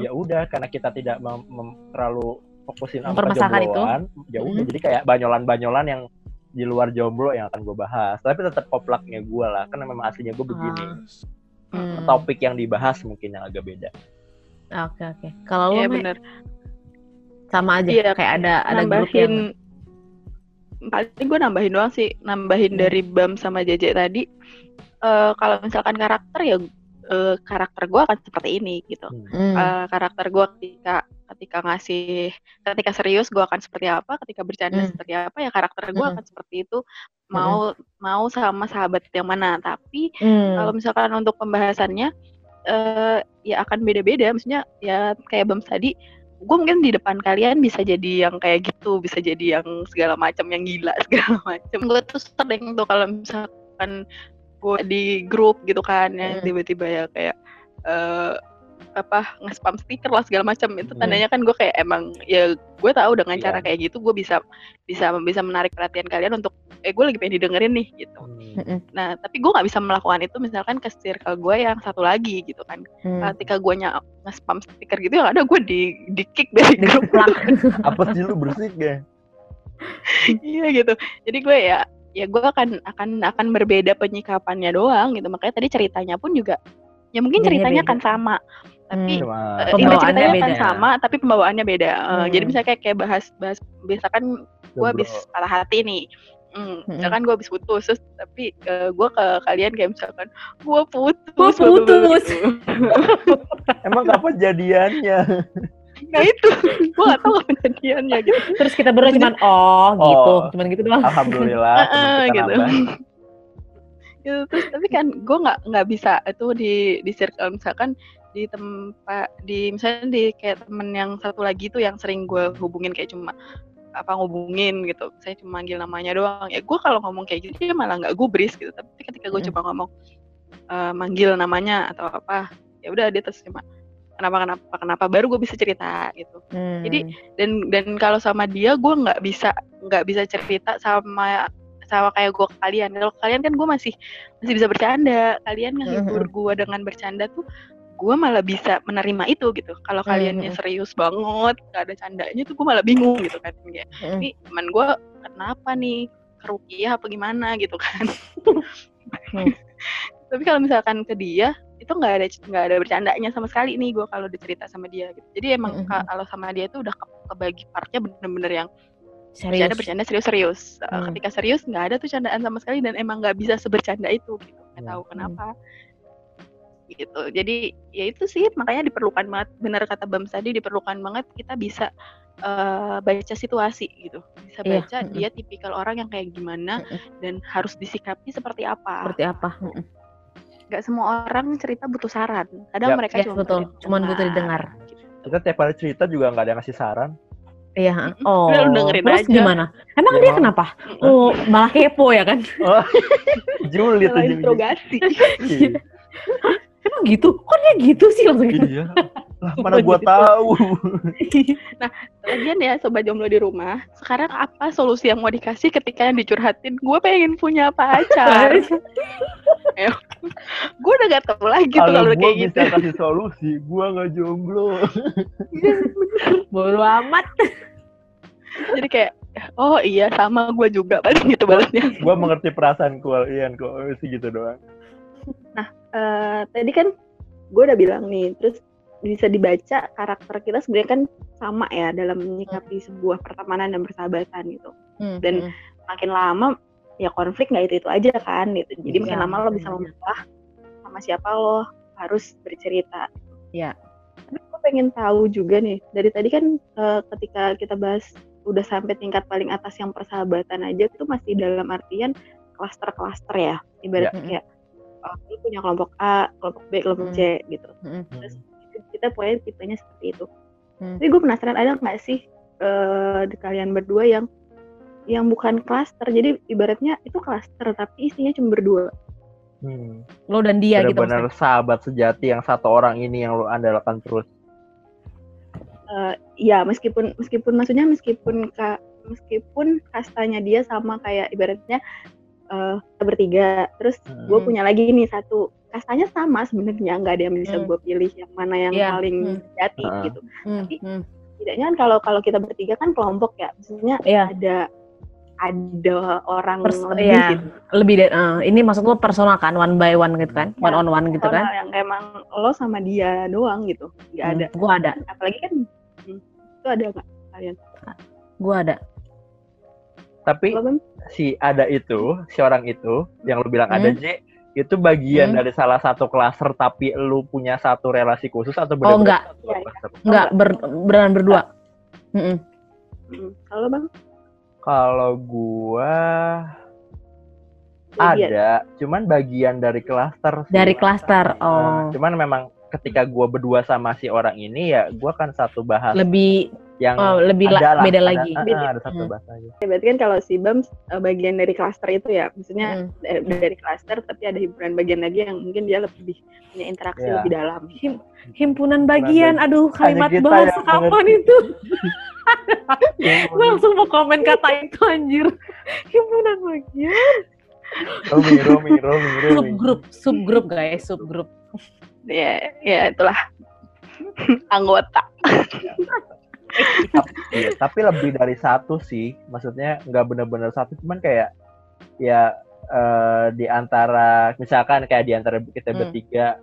ya udah karena kita tidak mem- mem- terlalu fokusin sama kejombloan, ya udah jadi kayak banyolan-banyolan yang di luar jomblo yang akan gue bahas. Tapi tetap koplaknya gue lah, karena memang aslinya gue begini.
Ah. Hmm.
Topik yang dibahas mungkin yang agak beda.
Oke oke. Kalau lo
Iya
Mek,
bener.
sama aja
Iya,
kayak ada ada grup yang
nambahin paling gue nambahin doang sih nambahin
Hmm.
dari Bam sama JJ tadi Eh kalau misalkan karakter ya eh, karakter gue akan seperti ini gitu
Hmm.
Eh, karakter gue ketika ketika ngasih ketika serius gue akan seperti apa ketika bercanda
Hmm.
seperti apa ya karakter gue
Hmm.
akan seperti itu mau mau sama sahabat yang mana tapi
Hmm.
kalau misalkan untuk pembahasannya eh ya akan beda-beda maksudnya ya kayak Bams tadi gue mungkin di depan kalian bisa jadi yang kayak gitu bisa jadi yang segala macam yang gila segala macam gue tuh sering tuh kalau misalkan gue di grup gitu kan yang
Hmm.
tiba-tiba ya kayak eh apa nge-spam stiker lah segala macam itu
Hmm.
tandanya kan gue kayak emang ya gue tahu dengan
Iya.
cara kayak gitu gue bisa bisa bisa menarik perhatian kalian untuk eh gue lagi pengen didengerin nih gitu
Mm-mm.
Nah, tapi gue nggak bisa melakukan itu misalkan ke circle gue yang satu lagi gitu kan.
Hmm.
Ketika gue nya nge-spam stiker gitu yang ada gue di di kick dari grup.
Diceplak.
Apa sih lu bersih gak?
iya gitu. Jadi gue ya ya gue akan akan akan berbeda penyikapannya doang gitu. Makanya tadi ceritanya pun juga ya mungkin ceritanya
beda.
akan sama. Tapi
Hmm.
Eh, inti ceritanya akan
beda.
sama tapi pembawaannya beda. Eh,
Hmm.
Jadi misalnya kayak kayak bahas bahas biasa kan gue habis patah hati nih. Hmm,
Mm-mm.
misalkan gue habis putus, terus tapi gue ke kalian kayak misalkan gue putus,
Gua putus.
Emang kapan jadiannya?
Nah itu, gue gak tau kapan jadiannya gitu.
Terus kita berdua cuman oh gitu,
Oh.
cuman gitu doang.
Alhamdulillah. kita
gitu. gitu. Terus tapi kan gue nggak nggak bisa itu di di circle misalkan di tempat di misalnya di kayak temen yang satu lagi tuh yang sering gue hubungin kayak cuma apa ngubungin gitu saya cuma manggil namanya doang ya gue kalau ngomong kayak gitu dia malah nggak gubris gitu tapi ketika gue
Mm.
coba ngomong eh, manggil namanya atau apa ya udah dia terus cuma kenapa kenapa kenapa baru gue bisa cerita gitu.
Hmm.
Jadi, dan dan kalau sama dia gue nggak bisa nggak bisa cerita sama sama kayak gue ke kalian. Kalau kalian kan gue masih masih bisa bercanda. Kalian ngehibur gue dengan bercanda tuh gue malah bisa menerima itu gitu. Kalau
Mhm.
kaliannya serius banget gak ada candanya tuh gue malah bingung gitu kan. Kayak
Hmm.
ini teman gue kenapa nih? Kerukiah apa gimana? gitu kan.
Hmm.
tapi kalau misalkan ke dia itu nggak ada nggak ada bercandanya sama sekali nih gue kalau dicerita sama dia gitu jadi emang
Mhm.
ka- kalau sama dia tuh udah ke- kebagi partnya bener-bener yang
Serius.
bercanda bercanda serius serius
Hmm.
ketika serius nggak ada tuh candaan sama sekali dan emang nggak bisa sebercanda itu gitu nggak
Ya.
tahu kenapa gitu jadi ya itu sih makanya diperlukan banget benar kata Bams tadi diperlukan banget kita bisa eh, baca situasi gitu bisa
Iya,
baca
mm-mm.
dia tipikal orang yang kayak gimana
Mm-mm.
dan harus disikapi seperti apa
Seperti apa? Mm-mm.
Nggak semua orang cerita butuh saran kadang
Ya.
mereka
Yes,
cuma
betul.
butuh
Cuman butuh didengar.
gitu.
Kita tiap kali cerita juga nggak ada yang ngasih saran.
Iya. Oh.
Lu dengerin
Terus
aja.
gimana? Emang
Ya,
dia
emang.
kenapa? Oh, malah kepo ya kan?
Oh, julid
Malah
aja.
interogasi
Iya.
Emang gitu? Kok dia gitu sih langsung?
Iya. Lah mana gua tahu.
Lagian ya sobat jomblo di rumah, sekarang apa solusi yang mau dikasih ketika yang dicurhatin? Gue pengen punya pacar. gue udah gak tau lagi tuh
Kalau
kalau kayak
bisa
gitu.
kasih solusi, gua nggak jomblo.
Bodo amat.
Jadi kayak, oh iya sama gue juga paling gitu balasnya.
gua mengerti perasaan kalian kok sih gitu doang.
Eh, tadi kan gue udah bilang nih, terus bisa dibaca karakter kita sebenarnya kan sama ya dalam menyikapi sebuah pertemanan dan persahabatan gitu.
Hmm,
Dan makin lama ya konflik nggak itu itu aja kan gitu. Jadi makin
Iya,
lama lo bisa memilah sama siapa lo harus bercerita.
Iya.
Tapi gue pengen tahu juga nih dari tadi kan eh, ketika kita bahas udah sampai tingkat paling atas yang persahabatan aja itu masih dalam artian klaster-klaster ya. Ibarat
Ya.
kayak oh, lu punya kelompok A, kelompok B, kelompok
Hmm.
C gitu.
Hmm.
Terus kita punya tipenya seperti itu.
Hmm.
Tapi gue penasaran ada nggak sih eh, di kalian berdua yang yang bukan klaster. Jadi ibaratnya itu klaster tapi isinya cuma berdua.
Hmm.
Lo dan dia gitu
Benar-benar
maksudnya.
sahabat sejati yang satu orang ini yang lu andalkan terus.
Eh, ya meskipun meskipun maksudnya meskipun ka, meskipun kastanya dia sama kayak ibaratnya eh kita bertiga. Terus
Hmm.
gue punya lagi nih satu kastanya sama sebenarnya nggak ada yang bisa
Hmm.
gue pilih yang mana yang
Iya,
paling
hmm.
sejati
Ah.
gitu.
Hmm,
Tapi
hmm.
Tidaknya kan kalau kalau kita bertiga kan kelompok ya, maksudnya
Iya.
ada ada orang
Pers-
lebih
iya.
gitu.
Lebih dari eh, ini maksud lo personal kan, one by one gitu kan, one on one gitu kan.
yang emang lo sama dia doang gitu, nggak ada.
Hmm, Gua ada,
Apalagi kan hmm, itu ada nggak kalian?
gua ada.
Tapi si ada itu, si orang itu yang lu bilang
Hmm.
ada J, itu bagian
Hmm.
dari salah satu klaster tapi lu punya satu relasi khusus atau
Oh, enggak.
benar-benar satu
Iya, iya.
klaster?
Enggak ber, beneran berdua.
Hmm. Kalau bang?
Kalau gua
Bagian.
ada, cuman bagian dari klaster.
Dari klaster.
Nah,
Oh,
cuman memang ketika gua berdua sama si orang ini ya gua kan satu bahas
lebih
yang
oh, lebih la-
ada lah,
beda
ada-
lagi.
ah,
Beda.
ada satu
Hmm.
bahas aja.
Ya, berarti kan kalau si Bam eh, bagian dari klaster itu ya, maksudnya
Mm.
dari, dari klaster tapi ada hiburan bagian lagi yang mungkin dia lebih punya interaksi
Iya.
lebih dalam.
Him- himpunan bagian, aduh kalimat bahasa kapan itu? Gue langsung mau komen kata itu anjir. Himpunan bagian.
Romi, Romi, Romi, Romi.
Subgrup, subgrup guys, subgrup.
Ya, ya itulah anggota.
Iya, tapi lebih dari satu sih. Maksudnya nggak benar-benar satu, cuman kayak ya eh, di antara misalkan kayak di antara kita
Hmm.
bertiga,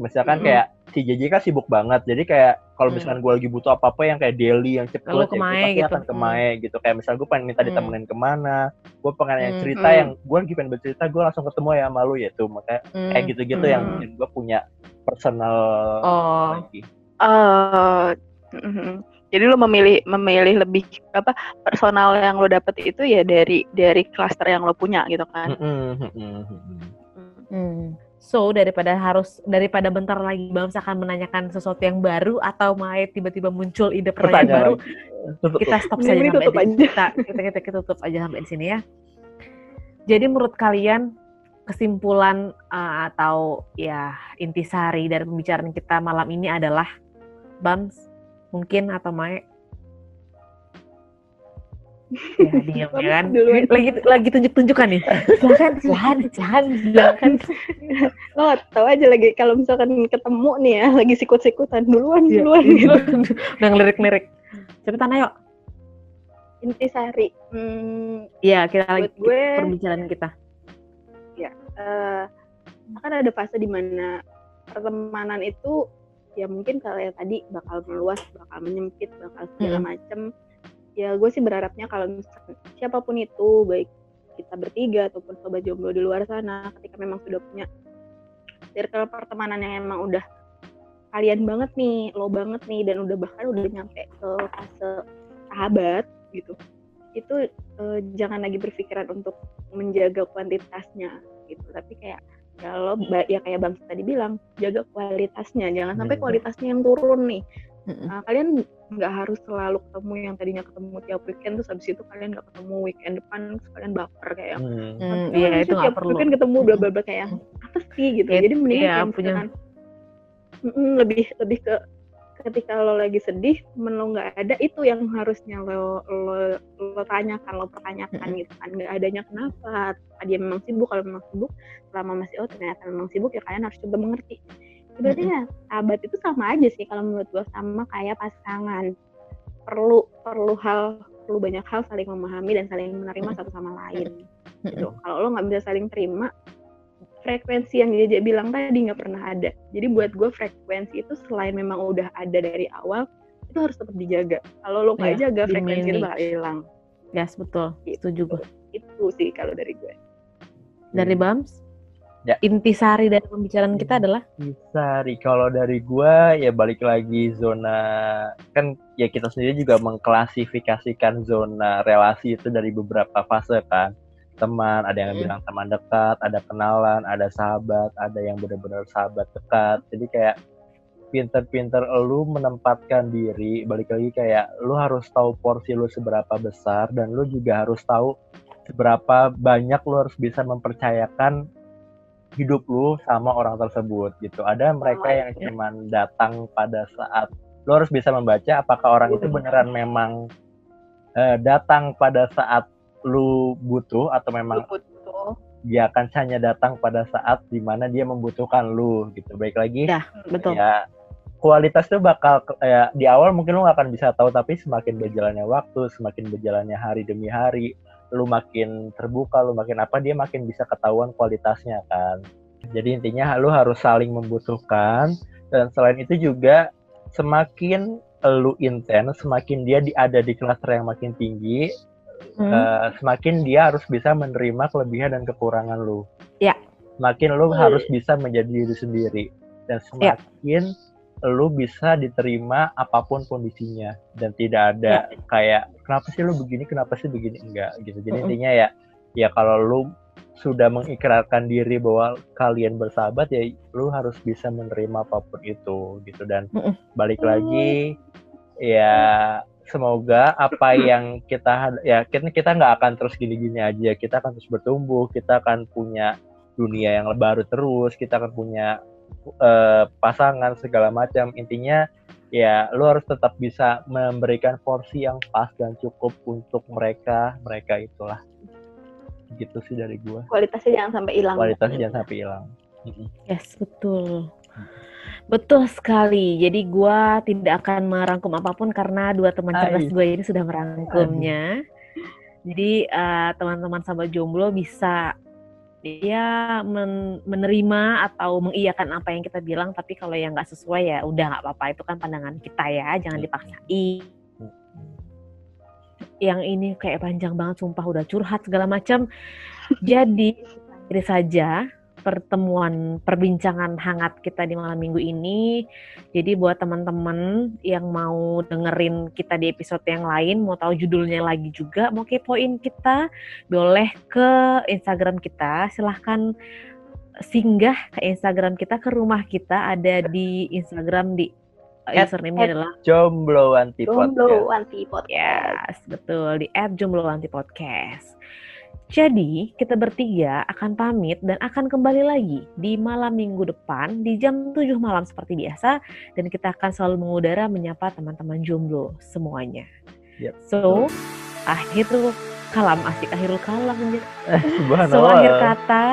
misalkan
Hmm.
kayak si JJ kan sibuk banget. Jadi kayak kalau
Hmm.
misalkan gue lagi butuh apa-apa yang kayak daily yang cepet, ya
ke
gue
Mae
pasti
gitu.
akan ke Mae gitu. Kayak misal gue pengen minta
Hmm.
ditemenin ke mana, gue pengen yang
Hmm.
cerita
Hmm.
yang gue lagi pengen bercerita, gue langsung ketemu ya sama lu ya tuh. Makanya
Hmm,
kayak gitu-gitu yang
hmm.
bikin gue punya personal
Oh.
lagi.
Eh, mhm. Jadi lo memilih memilih lebih apa personal yang lo dapet itu ya dari dari klaster yang lo punya gitu kan.
Hmm. So daripada harus daripada bentar lagi Bams akan menanyakan sesuatu yang baru atau Mae tiba-tiba muncul ide pertanyaan
Pertanyaan
baru,
lagi. Tutup,
kita stop saja
ini
sampai
tutup
di,
aja.
kita, kita, kita, kita tutup aja sampai di sini ya. Jadi menurut kalian kesimpulan uh, atau ya intisari dari pembicaraan kita malam ini adalah Bams mungkin atau Mae? Ya, diam ya kan. Lagi lagi tunjuk-tunjukkan nih. Silakan, silakan, silakan, silakan.
Lo tau aja lagi kalau misalkan ketemu nih ya lagi sikut-sikutan duluan
Iya,
duluan gitu.
Udah ngelirik-lirik. Cepetan ayo.
Intisari. Hmm,
Iya, kita lagi
gue
perbincangan kita.
eh kan ada fase di mana pertemanan itu ya mungkin kalau yang tadi bakal meluas, bakal menyempit, bakal segala
Mm.
macem. ya gue sih berharapnya kalau misalkan siapa pun itu baik kita bertiga ataupun sobat jomblo di luar sana ketika memang sudah punya circle pertemanan yang emang udah kalian banget nih lo banget nih dan udah bahkan udah nyampe ke fase sahabat gitu itu eh, jangan lagi berpikiran untuk menjaga kuantitasnya gitu tapi kayak ya ba- ya kayak bang tadi bilang jaga kualitasnya jangan sampai kualitasnya yang turun nih. Nah, kalian nggak harus selalu ketemu yang tadinya ketemu tiap weekend terus habis itu kalian nggak ketemu weekend depan terus kalian baper kayak
Hmm.
Hmm,
"Oh,
iya itu
tiap
perlu.
weekend ketemu bla bla bla kayak apa sih gitu
Ya,
jadi mendingan kayak
punya-
lebih lebih ke ketika lo lagi sedih temen lo nggak ada itu yang harusnya lo lo lo tanyakan lo pertanyakan gitu kan. Nggak adanya kenapa dia memang sibuk kalau memang sibuk selama masih oh ternyata memang sibuk ya kalian harus coba mengerti. Berarti ya sahabat itu sama aja sih kalau menurut gue sama kayak pasangan. Perlu perlu hal perlu banyak hal saling memahami dan saling menerima satu sama lain. Gitu. Kalau lo nggak bisa saling terima frekuensi yang dia bilang tadi nggak pernah ada jadi buat gue frekuensi itu selain memang udah ada dari awal itu harus tetap dijaga kalau lo nggak
Iya,
jaga frekuensi itu bakal hilang
Yes, betul. Setuju gue.
itu sih kalau dari gue
Dari Bams?
Ya.
Intisari dari pembicaraan kita adalah
Sari, kalau dari gua ya balik lagi zona kan ya kita sendiri juga mengklasifikasikan zona relasi itu dari beberapa fase kan. Teman, ada yang
Mm.
bilang teman dekat, ada kenalan, ada sahabat, ada yang benar-benar sahabat dekat. Jadi kayak pinter-pinter lu menempatkan diri, balik lagi kayak lu harus tahu porsi lu seberapa besar dan lu juga harus tahu seberapa banyak lu harus bisa mempercayakan hidup lu sama orang tersebut gitu. Ada mereka yang
ya.
cuman datang pada saat lu harus bisa membaca apakah orang itu beneran memang eh, datang pada saat lu butuh atau memang
Betul.
dia akan hanya datang pada saat di mana dia membutuhkan lu gitu. Baik lagi
Ya, betul.
ya kualitas tuh bakal ya di awal mungkin lu gak akan bisa tahu tapi semakin berjalannya waktu semakin berjalannya hari demi hari lu makin terbuka lu makin apa dia makin bisa ketahuan kualitasnya kan jadi intinya lu harus saling membutuhkan dan selain itu juga semakin lu intens semakin dia di, ada di klaster yang makin tinggi
Hmm.
eh, semakin dia harus bisa menerima kelebihan dan kekurangan lu.
Ya.
Semakin lu
Hmm.
harus bisa menjadi diri sendiri dan
Ya.
semakin lu bisa diterima apa pun kondisinya dan tidak ada kayak kenapa sih lu begini kenapa sih begini enggak gitu. Jadi
Mm-mm.
intinya ya ya kalau lu sudah mengikrarkan diri bahwa kalian bersahabat ya lu harus bisa menerima apa pun itu gitu dan balik lagi ya semoga apa yang kita ya kita kita nggak akan terus gini-gini aja. Kita akan terus bertumbuh kita akan punya dunia yang baru terus kita akan punya eh, pasangan segala macam. Intinya ya lu harus tetap bisa memberikan porsi yang pas dan cukup untuk mereka mereka itulah. Gitu sih dari gua.
Kualitasnya jangan sampai hilang.
Kualitas jangan sampai hilang.
Yes, betul. Betul sekali. Jadi gua tidak akan merangkum apa pun karena dua teman cerdas gue ini sudah merangkumnya. Jadi eh, teman-teman sahabat jomblo bisa ya men- menerima atau mengiyakan apa yang kita bilang, tapi kalau yang nggak sesuai ya udah nggak apa-apa itu kan pandangan kita ya, jangan dipaksain. Yang ini kayak panjang banget, sumpah udah curhat segala macam. Jadi ini saja pertemuan perbincangan hangat kita di malam minggu ini. Jadi buat teman-teman yang mau dengerin kita di episode yang lain, mau tahu judulnya lagi juga, mau kepoin kita, boleh ke Instagram kita. Silahkan singgah ke Instagram kita, ke rumah kita ada di Instagram di username-nya
at-
adalah
jomblo anti
jomblo anti podcast
Yes, betul di app Jomblo Anti Podcast. Jadi, kita bertiga akan pamit dan akan kembali lagi di malam minggu depan di jam 7 malam seperti biasa dan kita akan selalu mengudara menyapa teman-teman jomblo semuanya.
Yep.
So, akhirul kalam asik akhirul kalam anjir.
Subhanallah.
So, akhir kata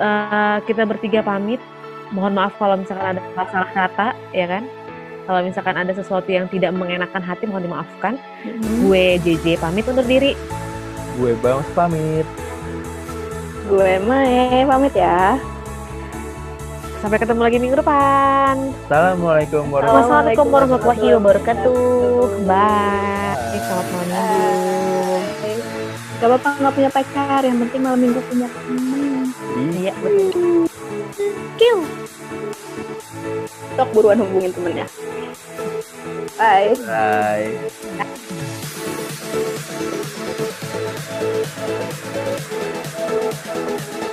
eh, kita bertiga pamit. Mohon maaf kalau misalkan ada salah kata, ya kan? Kalau misalkan ada sesuatu yang tidak mengenakan hati, mohon dimaafkan. Gue JJ pamit undur diri.
Gue Bangs pamit
gue Mae pamit ya
Sampai ketemu lagi minggu depan.
Assalamualaikum warahmatullahi
wabarakatuh. Bye. Selamat malam minggu.
Gak apa-apa nggak punya pacar, yang penting malam minggu punya temen.
Iya betul. Kill.
Sok buruan hubungin temennya. Bye.
Bye. Thank you.